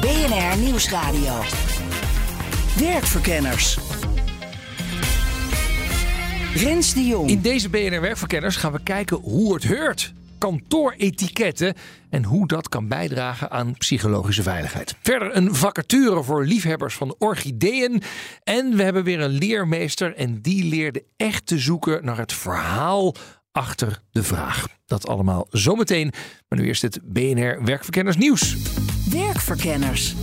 BNR Nieuwsradio. Werkverkenners. Rens de Jong. In deze BNR Werkverkenners gaan we kijken hoe het heurt. Kantooretiketten en hoe dat kan bijdragen aan psychologische veiligheid. Verder een vacature voor liefhebbers van orchideeën. En we hebben weer een leermeester en die leerde echt te zoeken naar het verhaal achter de vraag. Dat allemaal zometeen. Maar nu eerst het BNR Werkverkenners nieuws. Werkverkenners.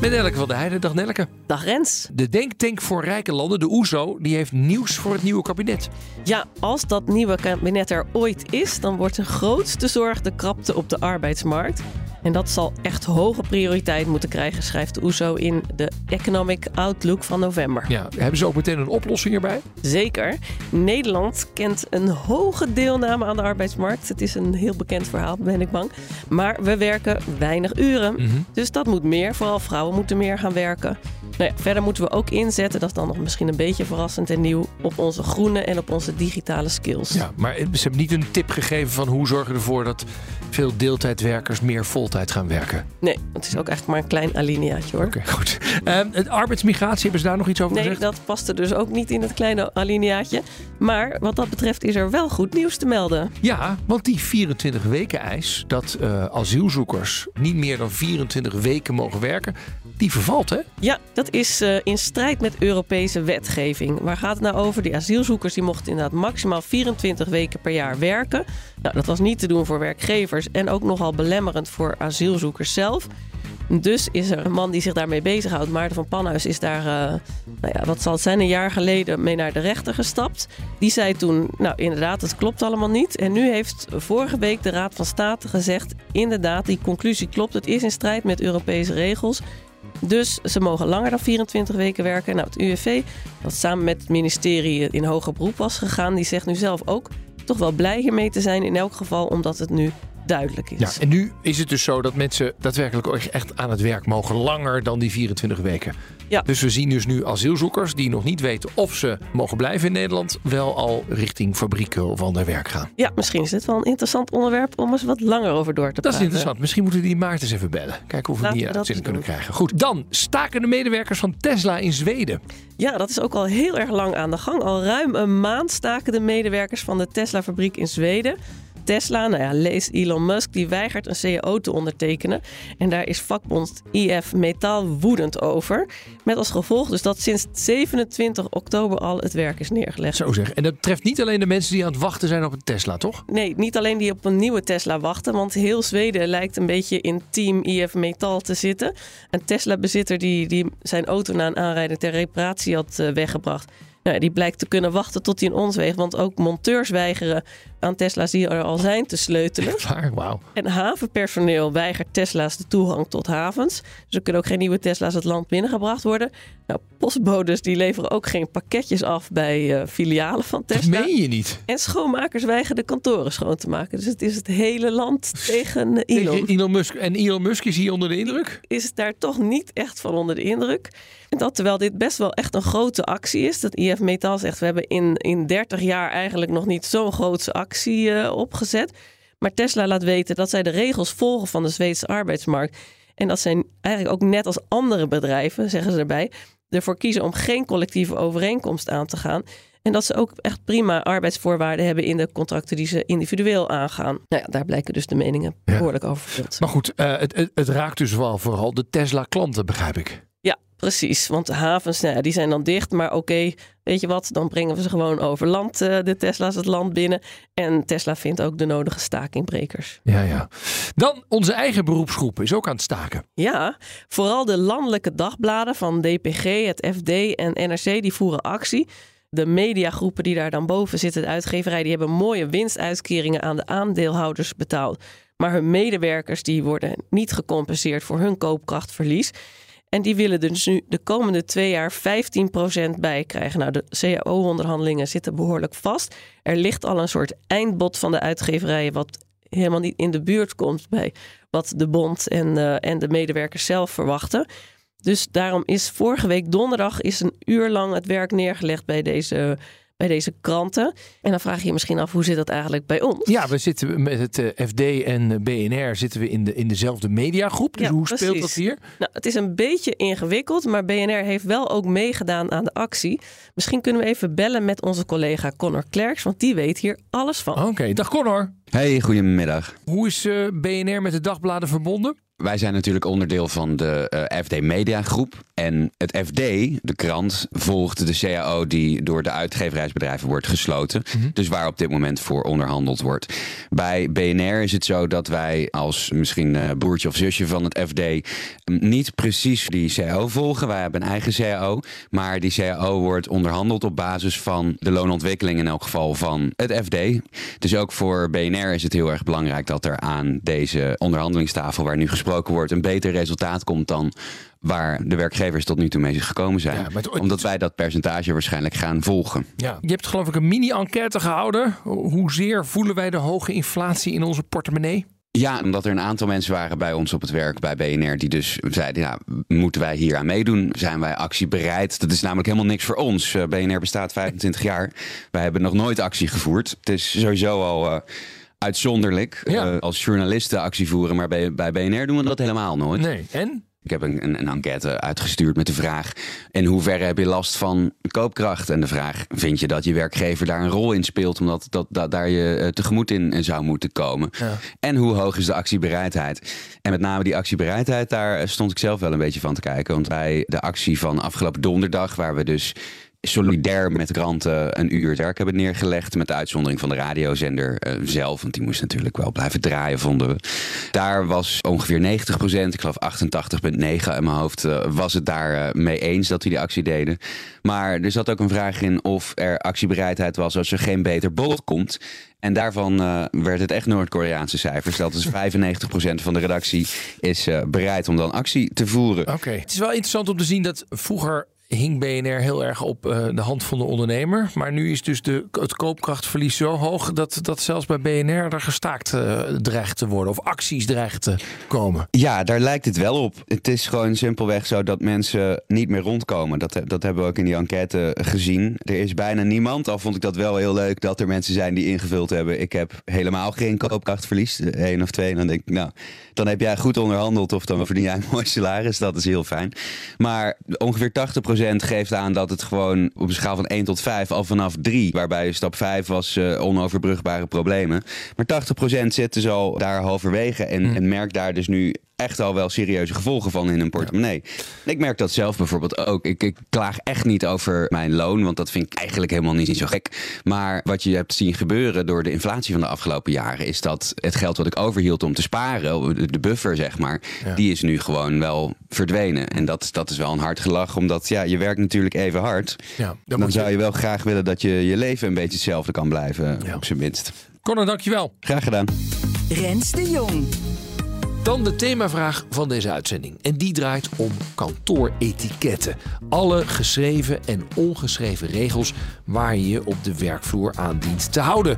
Met Nelke van der Heijden. Dag Nelke. Dag Rens. De Denktank voor Rijke Landen, de OESO, die heeft nieuws voor het nieuwe kabinet. Ja, als dat nieuwe kabinet er ooit is, dan wordt de grootste zorg de krapte op de arbeidsmarkt. En dat zal echt hoge prioriteit moeten krijgen, schrijft de OESO in de Economic Outlook van november. Ja, hebben ze ook meteen een oplossing erbij? Zeker. Nederland kent een hoge deelname aan de arbeidsmarkt. Het is een heel bekend verhaal, ben ik bang. Maar we werken weinig uren. Dus dat moet meer. Vooral vrouwen moeten meer gaan werken. Nou ja, verder moeten we ook inzetten, dat is dan nog misschien een beetje verrassend en nieuw, op onze groene en op onze digitale skills. Ja, maar ze hebben niet een tip gegeven van hoe zorgen we ervoor dat veel deeltijdwerkers meer gaan werken. Nee, het is ook eigenlijk maar een klein alineaatje hoor. Oké, goed. Ehm, het arbeidsmigratie, hebben ze daar nog iets over Nee, gezegd? dat past er dus ook niet in het kleine alineaatje. Maar wat dat betreft is er wel goed nieuws te melden. Ja, want die 24 weken eis, dat eh, asielzoekers niet meer dan 24 weken mogen werken, die vervalt hè? Ja, dat is eh, in strijd met Europese wetgeving. Waar gaat het nou over? Die asielzoekers die mochten inderdaad maximaal 24 weken per jaar werken. Nou, dat was niet te doen voor werkgevers en ook nogal belemmerend voor asielzoekers zelf. Dus is er een man die zich daarmee bezighoudt. Maarten van Panhuis is daar, eh, nou ja, wat zal het zijn, een jaar geleden mee naar de rechter gestapt. Die zei toen, nou inderdaad, het klopt allemaal niet. En nu heeft vorige week de Raad van State gezegd, inderdaad, die conclusie klopt. Het is in strijd met Europese regels. Dus ze mogen langer dan 24 weken werken. Nou, het UWV, dat samen met het ministerie in hoger beroep was gegaan, die zegt nu zelf ook toch wel blij hiermee te zijn. In elk geval omdat het nu duidelijk is. Ja, en nu is het dus zo dat mensen daadwerkelijk echt aan het werk mogen langer dan die 24 weken. Ja. Dus we zien dus nu asielzoekers die nog niet weten of ze mogen blijven in Nederland, wel al richting fabrieken of ander werk gaan. Ja, misschien is dit wel een interessant onderwerp om eens wat langer over door te Dat is praten. interessant. Misschien moeten we die Maarten eens even bellen. Kijken of we die uitzending eens kunnen krijgen. Goed, dan staken de medewerkers van Tesla in Zweden. Ja, dat is ook al heel erg lang aan de gang. Al ruim een maand staken de medewerkers van de Tesla-fabriek in Zweden. Tesla, nou ja, lees Elon Musk, die weigert een CAO te ondertekenen. En daar is vakbond IF Metaal woedend over. Met als gevolg dus dat sinds 27 oktober al het werk is neergelegd. Zo zeg. En dat treft niet alleen de mensen die aan het wachten zijn op een Tesla, toch? Nee, niet alleen die op een nieuwe Tesla wachten, want heel Zweden lijkt een beetje in team IF Metaal te zitten. Een Tesla-bezitter die, die zijn auto na een aanrijding ter reparatie had eh, weggebracht. Nou, die blijkt te kunnen wachten tot hij in ons weegt, want ook monteurs weigeren aan Tesla's die er al zijn te sleutelen. Klaar, wauw. En havenpersoneel weigert Tesla's de toegang tot havens. Dus er kunnen ook geen nieuwe Tesla's het land binnengebracht worden. Nou, postbodes die leveren ook geen pakketjes af bij eh, filialen van Dat Tesla. meen je niet. En schoonmakers weigeren de kantoren schoon te maken. Dus het is het hele land tegen Elon. Tegen Elon Musk. En Elon Musk is hier onder de indruk? Is daar toch niet echt van onder de indruk. En dat terwijl dit best wel echt een grote actie is. Dat IF Metaal zegt, we hebben in, in 30 jaar eigenlijk nog niet zo'n grootse actie eh, opgezet. Maar Tesla laat weten dat zij de regels volgen van de Zweedse arbeidsmarkt. En dat zij eigenlijk ook net als andere bedrijven, zeggen ze erbij, ervoor kiezen om geen collectieve overeenkomst aan te gaan. En dat ze ook echt prima arbeidsvoorwaarden hebben in de contracten die ze individueel aangaan. Nou ja, daar blijken dus de meningen behoorlijk over verdeeld. Maar goed, eh, het, het, het raakt dus wel vooral de Tesla-klanten, begrijp ik. Precies. Want de havens, nou ja, die zijn dan dicht. Maar oké, weet je wat, dan brengen we ze gewoon over land, eh, de Tesla's het land binnen. En Tesla vindt ook de nodige stakingbrekers. Ja, ja. Dan onze eigen beroepsgroep is ook aan het staken. Ja, vooral de landelijke dagbladen van DPG, het FD en NRC, die voeren actie. De mediagroepen die daar dan boven zitten, de uitgeverij, die hebben mooie winstuitkeringen aan de aandeelhouders betaald. Maar hun medewerkers die worden niet gecompenseerd voor hun koopkrachtverlies. En die willen dus nu de komende twee jaar 15% bij krijgen. Nou, de CAO-onderhandelingen zitten behoorlijk vast. Er ligt al een soort eindbod van de uitgeverijen, wat helemaal niet in de buurt komt bij wat de bond en, eh, en de medewerkers zelf verwachten. Dus daarom is vorige week donderdag is een uur lang het werk neergelegd bij deze, bij deze kranten. En dan vraag je je misschien af, hoe zit dat eigenlijk bij ons? Ja, we zitten met het eh, FD en BNR zitten we in, de, in dezelfde mediagroep. Dus Ja, hoe speelt dat hier? Nou, het is een beetje ingewikkeld, maar BNR heeft wel ook meegedaan aan de actie. Misschien kunnen we even bellen met onze collega Connor Klerks, want die weet hier alles van. Oké, dag Connor. Hey, goedemiddag. Hoe is eh, BNR met de dagbladen verbonden? Wij zijn natuurlijk onderdeel van de eh, FD Media Groep. En het FD, de krant, volgt de CAO die door de uitgeverijsbedrijven wordt gesloten. Dus waar op dit moment voor onderhandeld wordt. Bij BNR is het zo dat wij als misschien eh, broertje of zusje van het FD mm, niet precies die CAO volgen. Wij hebben een eigen CAO. Maar die CAO wordt onderhandeld op basis van de loonontwikkeling in elk geval van het FD. Dus ook voor BNR is het heel erg belangrijk dat er aan deze onderhandelingstafel waar nu gesproken wordt een beter resultaat komt dan waar de werkgevers tot nu toe mee gekomen zijn. Ja, maar het- Omdat wij dat percentage waarschijnlijk gaan volgen. Ja. Je hebt geloof ik een mini-enquête gehouden. Hoezeer voelen wij de hoge inflatie in onze portemonnee? Ja, omdat er een aantal mensen waren bij ons op het werk bij BNR die dus zeiden, ja, moeten wij hier aan meedoen? Zijn wij actiebereid? Dat is namelijk helemaal niks voor ons. Eh, BNR bestaat 25 jaar. Wij hebben nog nooit actie gevoerd. Het is sowieso al eh, uitzonderlijk Ja. eh, als journalisten actie voeren, maar bij, bij BNR doen we dat helemaal nooit. Nee. En? Ik heb een, een, een enquête uitgestuurd met de vraag: in hoeverre heb je last van koopkracht? En de vraag: vind je dat je werkgever daar een rol in speelt, omdat dat, dat, daar je eh, tegemoet in zou moeten komen? Ja. En hoe hoog is de actiebereidheid? En met name die actiebereidheid, daar eh, stond ik zelf wel een beetje van te kijken. Want bij de actie van afgelopen donderdag, waar we dus solidair met kranten een uur werk hebben neergelegd. Met de uitzondering van de radiozender eh, zelf. Want die moest natuurlijk wel blijven draaien, vonden we. Daar was ongeveer 90 procent, ik geloof 88,9 in mijn hoofd, eh, was het daar eh, mee eens dat we die actie deden. Maar er zat ook een vraag in of er actiebereidheid was als er geen beter bod komt. En daarvan eh, werd het echt Noord-Koreaanse cijfers. Dat is 95% van de redactie is eh, bereid om dan actie te voeren. Oké. Het is wel interessant om te zien dat vroeger hing BNR heel erg op eh, de hand van de ondernemer. Maar nu is dus de, het koopkrachtverlies zo hoog dat, dat zelfs bij BNR er gestaakt eh, dreigt te worden. Of acties dreigen te komen. Ja, daar lijkt het wel op. Het is gewoon simpelweg zo dat mensen niet meer rondkomen. Dat, dat hebben we ook in die enquête gezien. Er is bijna niemand, al vond ik dat wel heel leuk, dat er mensen zijn die ingevuld hebben. Ik heb helemaal geen koopkrachtverlies, één of twee. En dan denk ik, nou, dan heb jij goed onderhandeld of dan verdien jij een mooi salaris. Dat is heel fijn. Maar ongeveer 80% geeft aan dat het gewoon op een schaal van 1 tot 5 al vanaf 3, waarbij stap 5 was eh, onoverbrugbare problemen. Maar 80% zit dus al daar halverwege en, en merkt daar dus nu echt al wel serieuze gevolgen van in hun portemonnee. Ik merk dat zelf bijvoorbeeld ook. Ik, ik klaag echt niet over mijn loon, want dat vind ik eigenlijk helemaal niet zo gek. Maar wat je hebt zien gebeuren door de inflatie van de afgelopen jaren, is dat het geld wat ik overhield om te sparen, de- buffer zeg maar, die is nu gewoon wel verdwenen. En dat, dat is wel een hard gelach, omdat ja, je werkt natuurlijk even hard. Ja, dan Dan, moet je- zou je wel graag willen dat je je leven een beetje hetzelfde kan blijven, Ja. op zijn minst. Connor, dankjewel. Graag gedaan. Rens de Jong. Dan de themavraag van deze uitzending. En die draait om kantooretiketten. Alle geschreven en ongeschreven regels waar je je op de werkvloer aan dient te houden.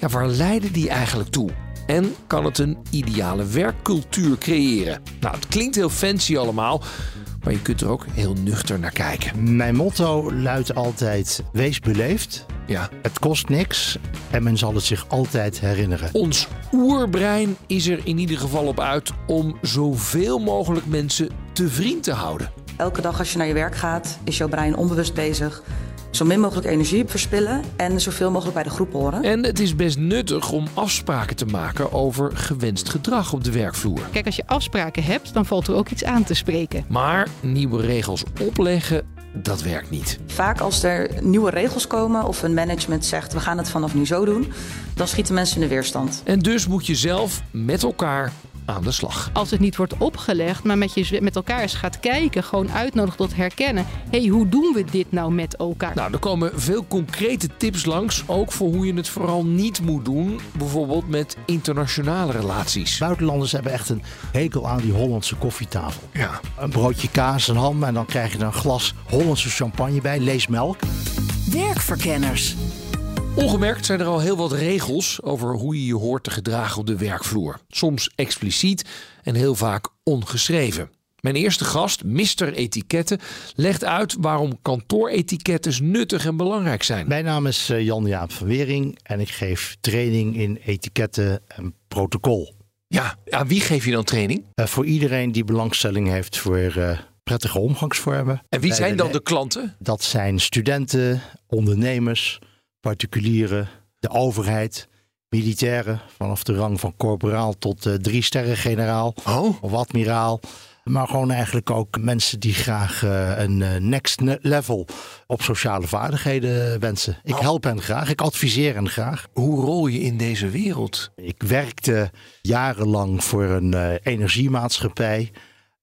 Ja, waar leiden die eigenlijk toe? En kan het een ideale werkcultuur creëren? Nou, het klinkt heel fancy allemaal, maar je kunt er ook heel nuchter naar kijken. Mijn motto luidt altijd: wees beleefd. Ja, Het kost niks en men zal het zich altijd herinneren. Ons oerbrein is er in ieder geval op uit om zoveel mogelijk mensen te vriend te houden. Elke dag als je naar je werk gaat, is jouw brein onbewust bezig. Zo min mogelijk energie verspillen en zoveel mogelijk bij de groep horen. En het is best nuttig om afspraken te maken over gewenst gedrag op de werkvloer. Kijk, als je afspraken hebt, dan valt er ook iets aan te spreken. Maar nieuwe regels opleggen, dat werkt niet. Vaak als er nieuwe regels komen of een management zegt we gaan het vanaf nu zo doen, dan schieten mensen in de weerstand. En dus moet je zelf met elkaar aan de slag. Als het niet wordt opgelegd, maar met, je, met elkaar eens gaat kijken, gewoon uitnodigt tot herkennen. Hé, hey, hoe doen we dit nou met elkaar? Nou, er komen veel concrete tips langs, ook voor hoe je het vooral niet moet doen. Bijvoorbeeld met internationale relaties. Buitenlanders hebben echt een hekel aan die Hollandse koffietafel. Ja. Een broodje kaas en ham en dan krijg je er een glas Hollandse champagne bij, lees melk. Werkverkenners. Ongemerkt zijn er al heel wat regels over hoe je je hoort te gedragen op de werkvloer. Soms expliciet en heel vaak ongeschreven. Mijn eerste gast, Mr. Etiketten, legt uit waarom kantooretikettes nuttig en belangrijk zijn. Mijn naam is eh, Jan-Jaap van Wering en ik geef training in etiketten en protocol. Ja, aan wie geef je dan training? Uh, voor iedereen die belangstelling heeft voor uh, prettige omgangsvormen. En wie zijn dan de klanten? Dat zijn studenten, ondernemers, particulieren, de overheid, militairen, vanaf de rang van corporaal tot uh, drie sterren generaal oh. of admiraal. Maar gewoon eigenlijk ook mensen die graag uh, een uh, next level op sociale vaardigheden wensen. Ik help hen graag, ik adviseer hen graag. Hoe rol je in deze wereld? Ik werkte jarenlang voor een energiemaatschappij.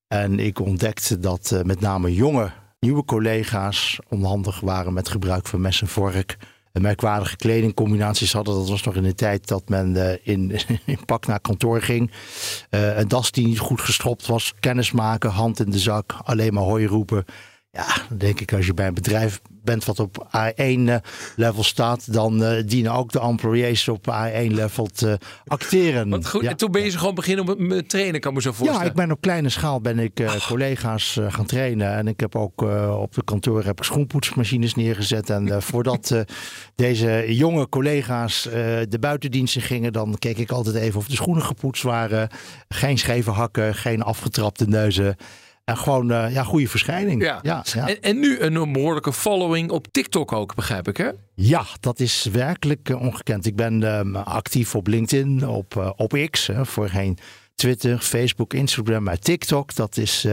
En ik ontdekte dat met name jonge, nieuwe collega's onhandig waren met gebruik van mes en vork merkwaardige kledingcombinaties hadden. Dat was nog in de tijd dat men uh, in, in pak naar kantoor ging. Uh, een das die niet goed gestropt was. Kennis maken, hand in de zak, alleen maar hooi roepen. Ja, dan denk ik als je bij een bedrijf bent wat op A1-level staat, dan uh, dienen ook de employees op A1-level te acteren. Want goed, ja. en toen ben je ze gewoon beginnen met trainen, kan me zo voorstellen. Ja, ik ben op kleine schaal ben ik uh, collega's uh, gaan trainen. En ik heb ook op de kantoor heb ik schoenpoetsmachines neergezet. En voordat deze jonge collega's de buitendiensten gingen, dan keek ik altijd even of de schoenen gepoetst waren. Geen scheve hakken, geen afgetrapte neuzen. En gewoon uh, ja, goede verschijning. Ja. Ja, ja. En, en, nu een behoorlijke following op TikTok ook, begrijp ik hè? Ja, dat is werkelijk uh, ongekend. Ik ben uh, actief op LinkedIn, op, op X, voorheen Twitter, Facebook, Instagram, maar TikTok. Dat is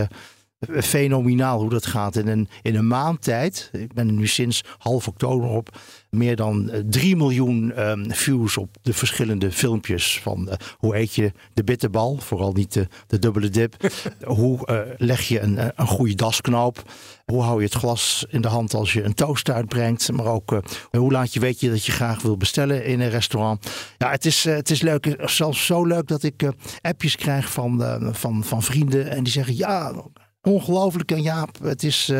fenomenaal hoe dat gaat. In een, in een maand tijd, ik ben er nu sinds half oktober op, meer dan 3 miljoen um, views op de verschillende filmpjes. Van uh, hoe eet je de bitterbal, vooral niet de, de dubbele dip. hoe uh, leg je een, een goede dasknoop. Hoe hou je het glas in de hand als je een toast uitbrengt. Maar ook uh, hoe laat je weet je dat je graag wil bestellen in een restaurant. Ja, het is, het is leuk. Zelfs zo leuk dat ik appjes krijg van, van, van vrienden. En die zeggen ja, ongelooflijk. En Jaap, het is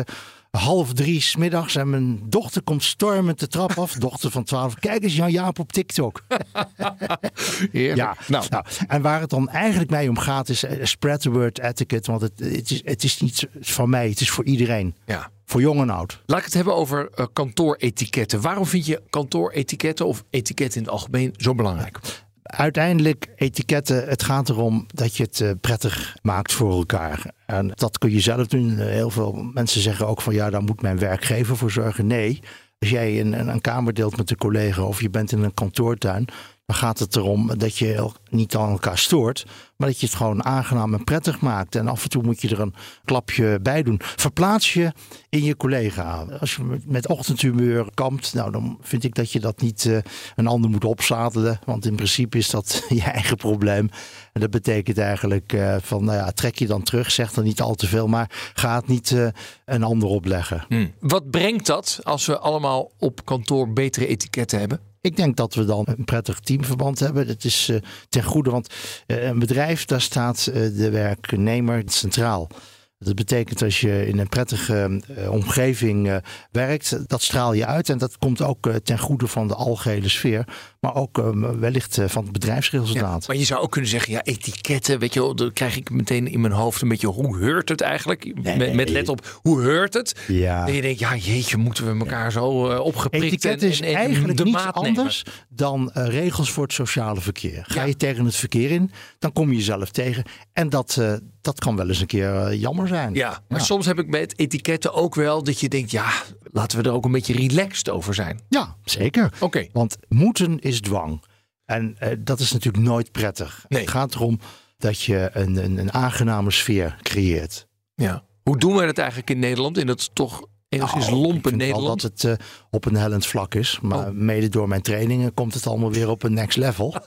half drie smiddags en mijn dochter komt stormend de trap af. dochter van 12. Kijk eens Jan Jaap op TikTok. ja, nou. nou. En waar het dan eigenlijk mij om gaat is uh, spread the word etiquette. Want het, het, is, het is niet van mij, het is voor iedereen. Ja. Voor jong en oud. Laat ik het hebben over uh, kantooretiketten. Waarom vind je kantooretiketten of etiketten in het algemeen zo belangrijk? Uiteindelijk, etiketten, het gaat erom dat je het uh, prettig maakt voor elkaar. En dat kun je zelf doen. Heel veel mensen zeggen ook van ja, daar moet mijn werkgever voor zorgen. Nee, als jij een, een kamer deelt met een collega of je bent in een kantoortuin, dan gaat het erom dat je niet aan elkaar stoort, maar dat je het gewoon aangenaam en prettig maakt. En af en toe moet je er een klapje bij doen. Verplaats je in je collega. Als je met ochtendhumeur kampt, nou dan vind ik dat je dat niet uh, een ander moet opzadelen. Want in principe is dat je eigen probleem. En dat betekent eigenlijk uh, van, nou ja, trek je dan terug, zeg dan niet al te veel, maar ga het niet uh, een ander opleggen. Hmm. Wat brengt dat als we allemaal op kantoor betere etiketten hebben? Ik denk dat we dan een prettig teamverband hebben. Het is uh, ten goede, want uh, een bedrijf, daar staat uh, de werknemer centraal. Dat betekent als je in een prettige omgeving werkt, dat straal je uit. En dat komt ook ten goede van de algehele sfeer. Maar ook wellicht van het bedrijfsresultaat. Ja, maar je zou ook kunnen zeggen, ja, etiketten, weet je wel, dan krijg ik meteen in mijn hoofd een beetje, hoe heurt het eigenlijk? Nee. Met, met let op, hoe heurt het? Ja. En je denkt, ja, jeetje, moeten we elkaar zo opgeprikt Etiket en, is en, en eigenlijk de niets maat anders dan regels voor het sociale verkeer. Ga je tegen het verkeer in, dan kom je jezelf tegen. En dat, dat kan wel eens een keer jammer zijn. Ja, maar soms heb ik met etiketten ook wel dat je denkt, ja, laten we er ook een beetje relaxed over zijn. Ja, zeker. Oké. Okay. Want moeten is dwang. En uh, dat is natuurlijk nooit prettig. Nee. Het gaat erom dat je een, een, een aangename sfeer creëert. Ja. Hoe doen we dat eigenlijk in Nederland in het toch enigszins Nou, lompe wel Nederland. dat het eh, op een hellend vlak is. Maar Oh. mede door mijn trainingen komt het allemaal weer op een next level.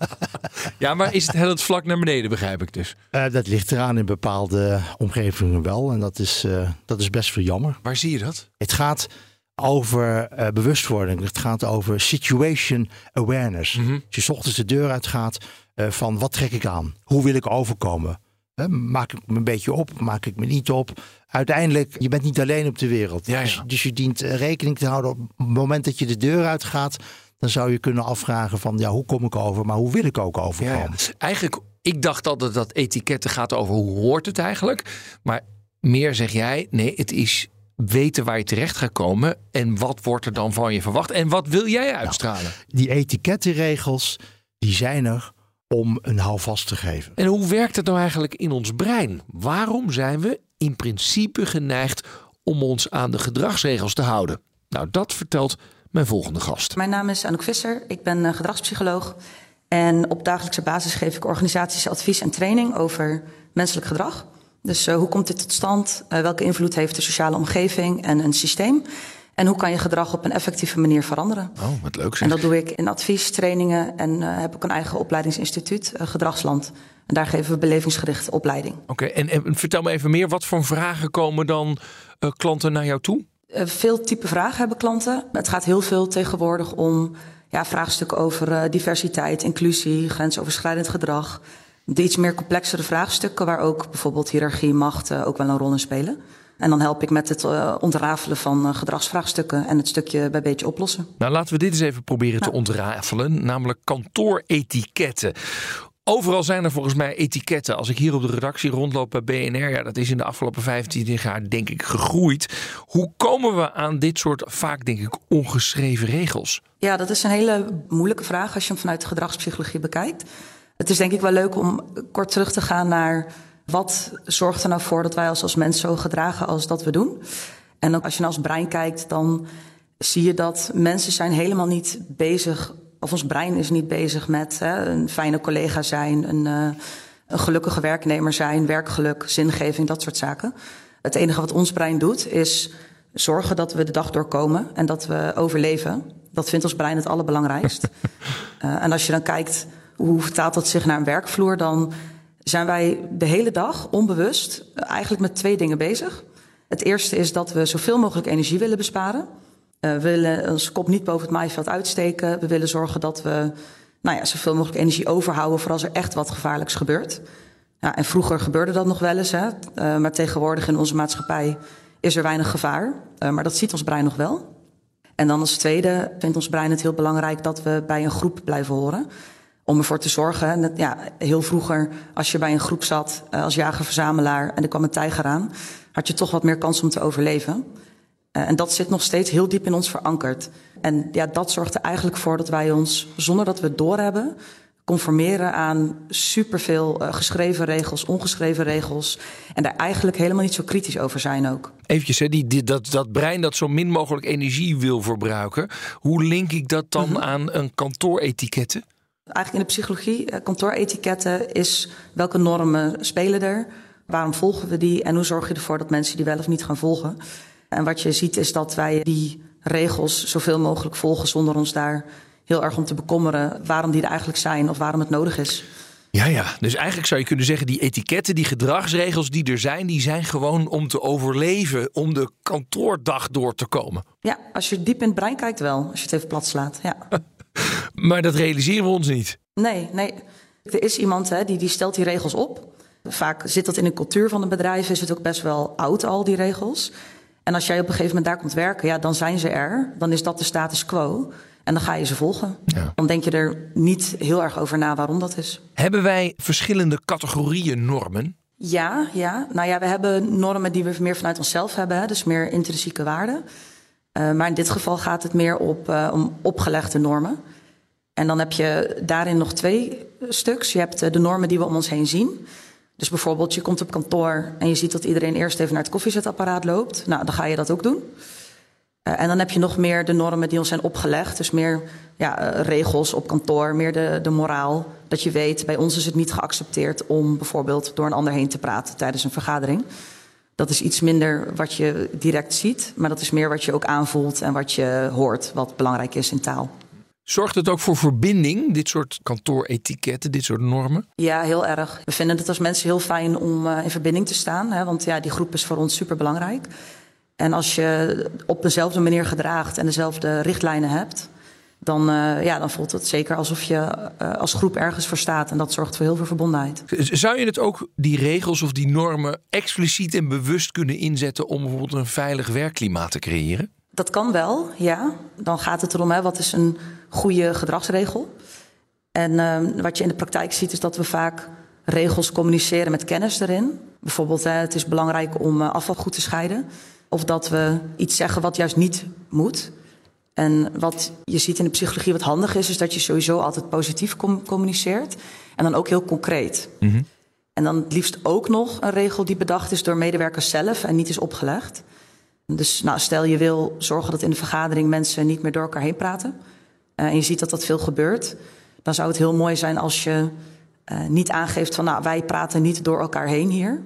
Ja, maar is het hellend vlak naar beneden, begrijp ik dus. Eh, dat ligt eraan in bepaalde omgevingen wel. En dat is, eh, dat is best veel jammer. Waar zie je dat? Het gaat over eh, bewustwording. Het gaat over situation awareness. Mhm. Als je ochtends de deur uitgaat eh, van wat trek ik aan? Hoe wil ik overkomen? Hè, maak ik me een beetje op? Maak ik me niet op? Uiteindelijk, je bent niet alleen op de wereld. Ja, ja. Dus, dus je dient eh, rekening te houden op het moment dat je de deur uitgaat. Dan zou je kunnen afvragen van ja, hoe kom ik over? Maar hoe wil ik ook overkomen? Eigenlijk, ik dacht altijd dat etiketten gaat over hoe hoort het eigenlijk. Maar meer zeg jij, nee, het is weten waar je terecht gaat komen. En wat wordt er dan van je verwacht? En wat wil jij uitstralen? Die etikettenregels, die zijn er om een houvast te geven. En hoe werkt het nou eigenlijk in ons brein? Waarom zijn we in principe geneigd om ons aan de gedragsregels te houden? Nou, dat vertelt mijn volgende gast. Mijn naam is Anouk Visser, ik ben eh, gedragspsycholoog. En op dagelijkse basis geef ik organisaties advies en training over menselijk gedrag. Dus eh, hoe komt dit tot stand? Eh, welke invloed heeft de sociale omgeving en een systeem? En hoe kan je gedrag op een effectieve manier veranderen? Oh, wat leuk zeg. En dat doe ik in advies, trainingen en eh, heb ik een eigen opleidingsinstituut, Gedragsland. En daar geven we belevingsgerichte opleiding. Oké, en, en vertel me even meer. Wat voor vragen komen dan eh, klanten naar jou toe? Eh, veel type vragen hebben klanten. Het gaat heel veel tegenwoordig om ja, vraagstukken over eh, diversiteit, inclusie, grensoverschrijdend gedrag. De iets meer complexere vraagstukken waar ook bijvoorbeeld hiërarchie, macht eh, ook wel een rol in spelen. En dan help ik met het eh, ontrafelen van eh, gedragsvraagstukken en het stukje bij beetje oplossen. Nou, laten we dit eens even proberen te ontrafelen. Namelijk kantooretiketten. Overal zijn er volgens mij etiketten. Als ik hier op de redactie rondloop bij BNR, ja, dat is in de afgelopen 15 jaar denk ik gegroeid. Hoe komen we aan dit soort vaak denk ik ongeschreven regels? Ja, dat is een hele moeilijke vraag als je hem vanuit de gedragspsychologie bekijkt. Het is denk ik wel leuk om kort terug te gaan naar wat zorgt er nou voor dat wij ons als mens zo gedragen als dat we doen. En ook als je naar ons brein kijkt, dan zie je dat mensen zijn helemaal niet bezig, of ons brein is niet bezig met hè, een fijne collega zijn, een, uh, een gelukkige werknemer zijn, werkgeluk, zingeving, dat soort zaken. Het enige wat ons brein doet is zorgen dat we de dag doorkomen en dat we overleven. Dat vindt ons brein het allerbelangrijkst. uh, en als je dan kijkt hoe vertaalt dat zich naar een werkvloer, dan zijn wij de hele dag onbewust eigenlijk met twee dingen bezig. Het eerste is dat we zoveel mogelijk energie willen besparen. Uh, we willen ons kop niet boven het maaiveld uitsteken. We willen zorgen dat we nou ja, zoveel mogelijk energie overhouden voor als er echt wat gevaarlijks gebeurt. Ja, en vroeger gebeurde dat nog wel eens, hè? Uh, maar tegenwoordig in onze maatschappij is er weinig gevaar. Maar dat ziet ons brein nog wel. En dan als tweede vindt ons brein het heel belangrijk dat we bij een groep blijven horen om ervoor te zorgen. Dat, ja, heel vroeger, als je bij een groep zat uh, als jager-verzamelaar en er kwam een tijger aan, had je toch wat meer kans om te overleven. Uh, en dat zit nog steeds heel diep in ons verankerd. En ja, dat zorgt er eigenlijk voor dat wij ons, zonder dat we het doorhebben, conformeren aan superveel uh, geschreven regels, ongeschreven regels. En daar eigenlijk helemaal niet zo kritisch over zijn ook. Eventjes, hè, die, die, dat, dat brein dat zo min mogelijk energie wil verbruiken. Hoe link ik dat dan mm -hmm. aan een kantooretiketten? Eigenlijk in de psychologie, kantooretiketten is welke normen spelen er? Waarom volgen we die? En hoe zorg je ervoor dat mensen die wel of niet gaan volgen? En wat je ziet is dat wij die regels zoveel mogelijk volgen zonder ons daar heel erg om te bekommeren waarom die er eigenlijk zijn of waarom het nodig is. Ja, ja. Dus eigenlijk zou je kunnen zeggen, die etiketten, die gedragsregels die er zijn, die zijn gewoon om te overleven, om de kantoordag door te komen. Ja, als je diep in het brein kijkt wel, als je het even plat slaat. Ja. maar dat realiseren we ons niet. Nee, nee. Er is iemand hè, die, die stelt die regels op. Vaak zit dat in de cultuur van een bedrijf, is het ook best wel oud al, die regels. En als jij op een gegeven moment daar komt werken, ja, dan zijn ze er. Dan is dat de status quo. En dan ga je ze volgen. Ja. Dan denk je er niet heel erg over na waarom dat is. Hebben wij verschillende categorieën normen? Ja, ja. Nou ja, we hebben normen die we meer vanuit onszelf hebben. Hè, dus meer intrinsieke waarden. Uh, maar in dit geval gaat het meer op, uh, om opgelegde normen. En dan heb je daarin nog twee stuks. Je hebt uh, de normen die we om ons heen zien. Dus bijvoorbeeld, je komt op kantoor en je ziet dat iedereen eerst even naar het koffiezetapparaat loopt. Nou, dan ga je dat ook doen. En dan heb je nog meer de normen die ons zijn opgelegd. Dus meer ja, regels op kantoor, meer de, de moraal. Dat je weet, bij ons is het niet geaccepteerd om bijvoorbeeld door een ander heen te praten tijdens een vergadering. Dat is iets minder wat je direct ziet, maar dat is meer wat je ook aanvoelt en wat je hoort, wat belangrijk is in taal. Zorgt het ook voor verbinding, dit soort kantooretiketten, dit soort normen? Ja, heel erg. We vinden het als mensen heel fijn om uh, in verbinding te staan, hè, want ja, die groep is voor ons super belangrijk. En als je op dezelfde manier gedraagt en dezelfde richtlijnen hebt, dan, uh, ja, dan voelt het zeker alsof je uh, als groep ergens voor staat. En dat zorgt voor heel veel verbondenheid. Zou je het ook, die regels of die normen, expliciet en bewust kunnen inzetten om bijvoorbeeld een veilig werkklimaat te creëren? Dat kan wel, ja. Dan gaat het erom, hè, wat is een goede gedragsregel? En uh, wat je in de praktijk ziet, is dat we vaak regels communiceren met kennis erin. Bijvoorbeeld, hè, het is belangrijk om uh, afval goed te scheiden. Of dat we iets zeggen wat juist niet moet. En wat je ziet in de psychologie wat handig is, is dat je sowieso altijd positief com communiceert. En dan ook heel concreet. Mm -hmm. En dan het liefst ook nog een regel die bedacht is door medewerkers zelf en niet is opgelegd. Dus nou, stel je wil zorgen dat in de vergadering mensen niet meer door elkaar heen praten. Uh, en je ziet dat dat veel gebeurt. Dan zou het heel mooi zijn als je uh, niet aangeeft van nou, wij praten niet door elkaar heen hier.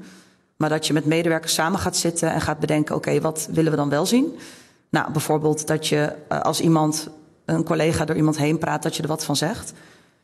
Maar dat je met medewerkers samen gaat zitten en gaat bedenken: oké, okay, wat willen we dan wel zien? Nou, bijvoorbeeld dat je uh, als iemand, een collega door iemand heen praat, dat je er wat van zegt.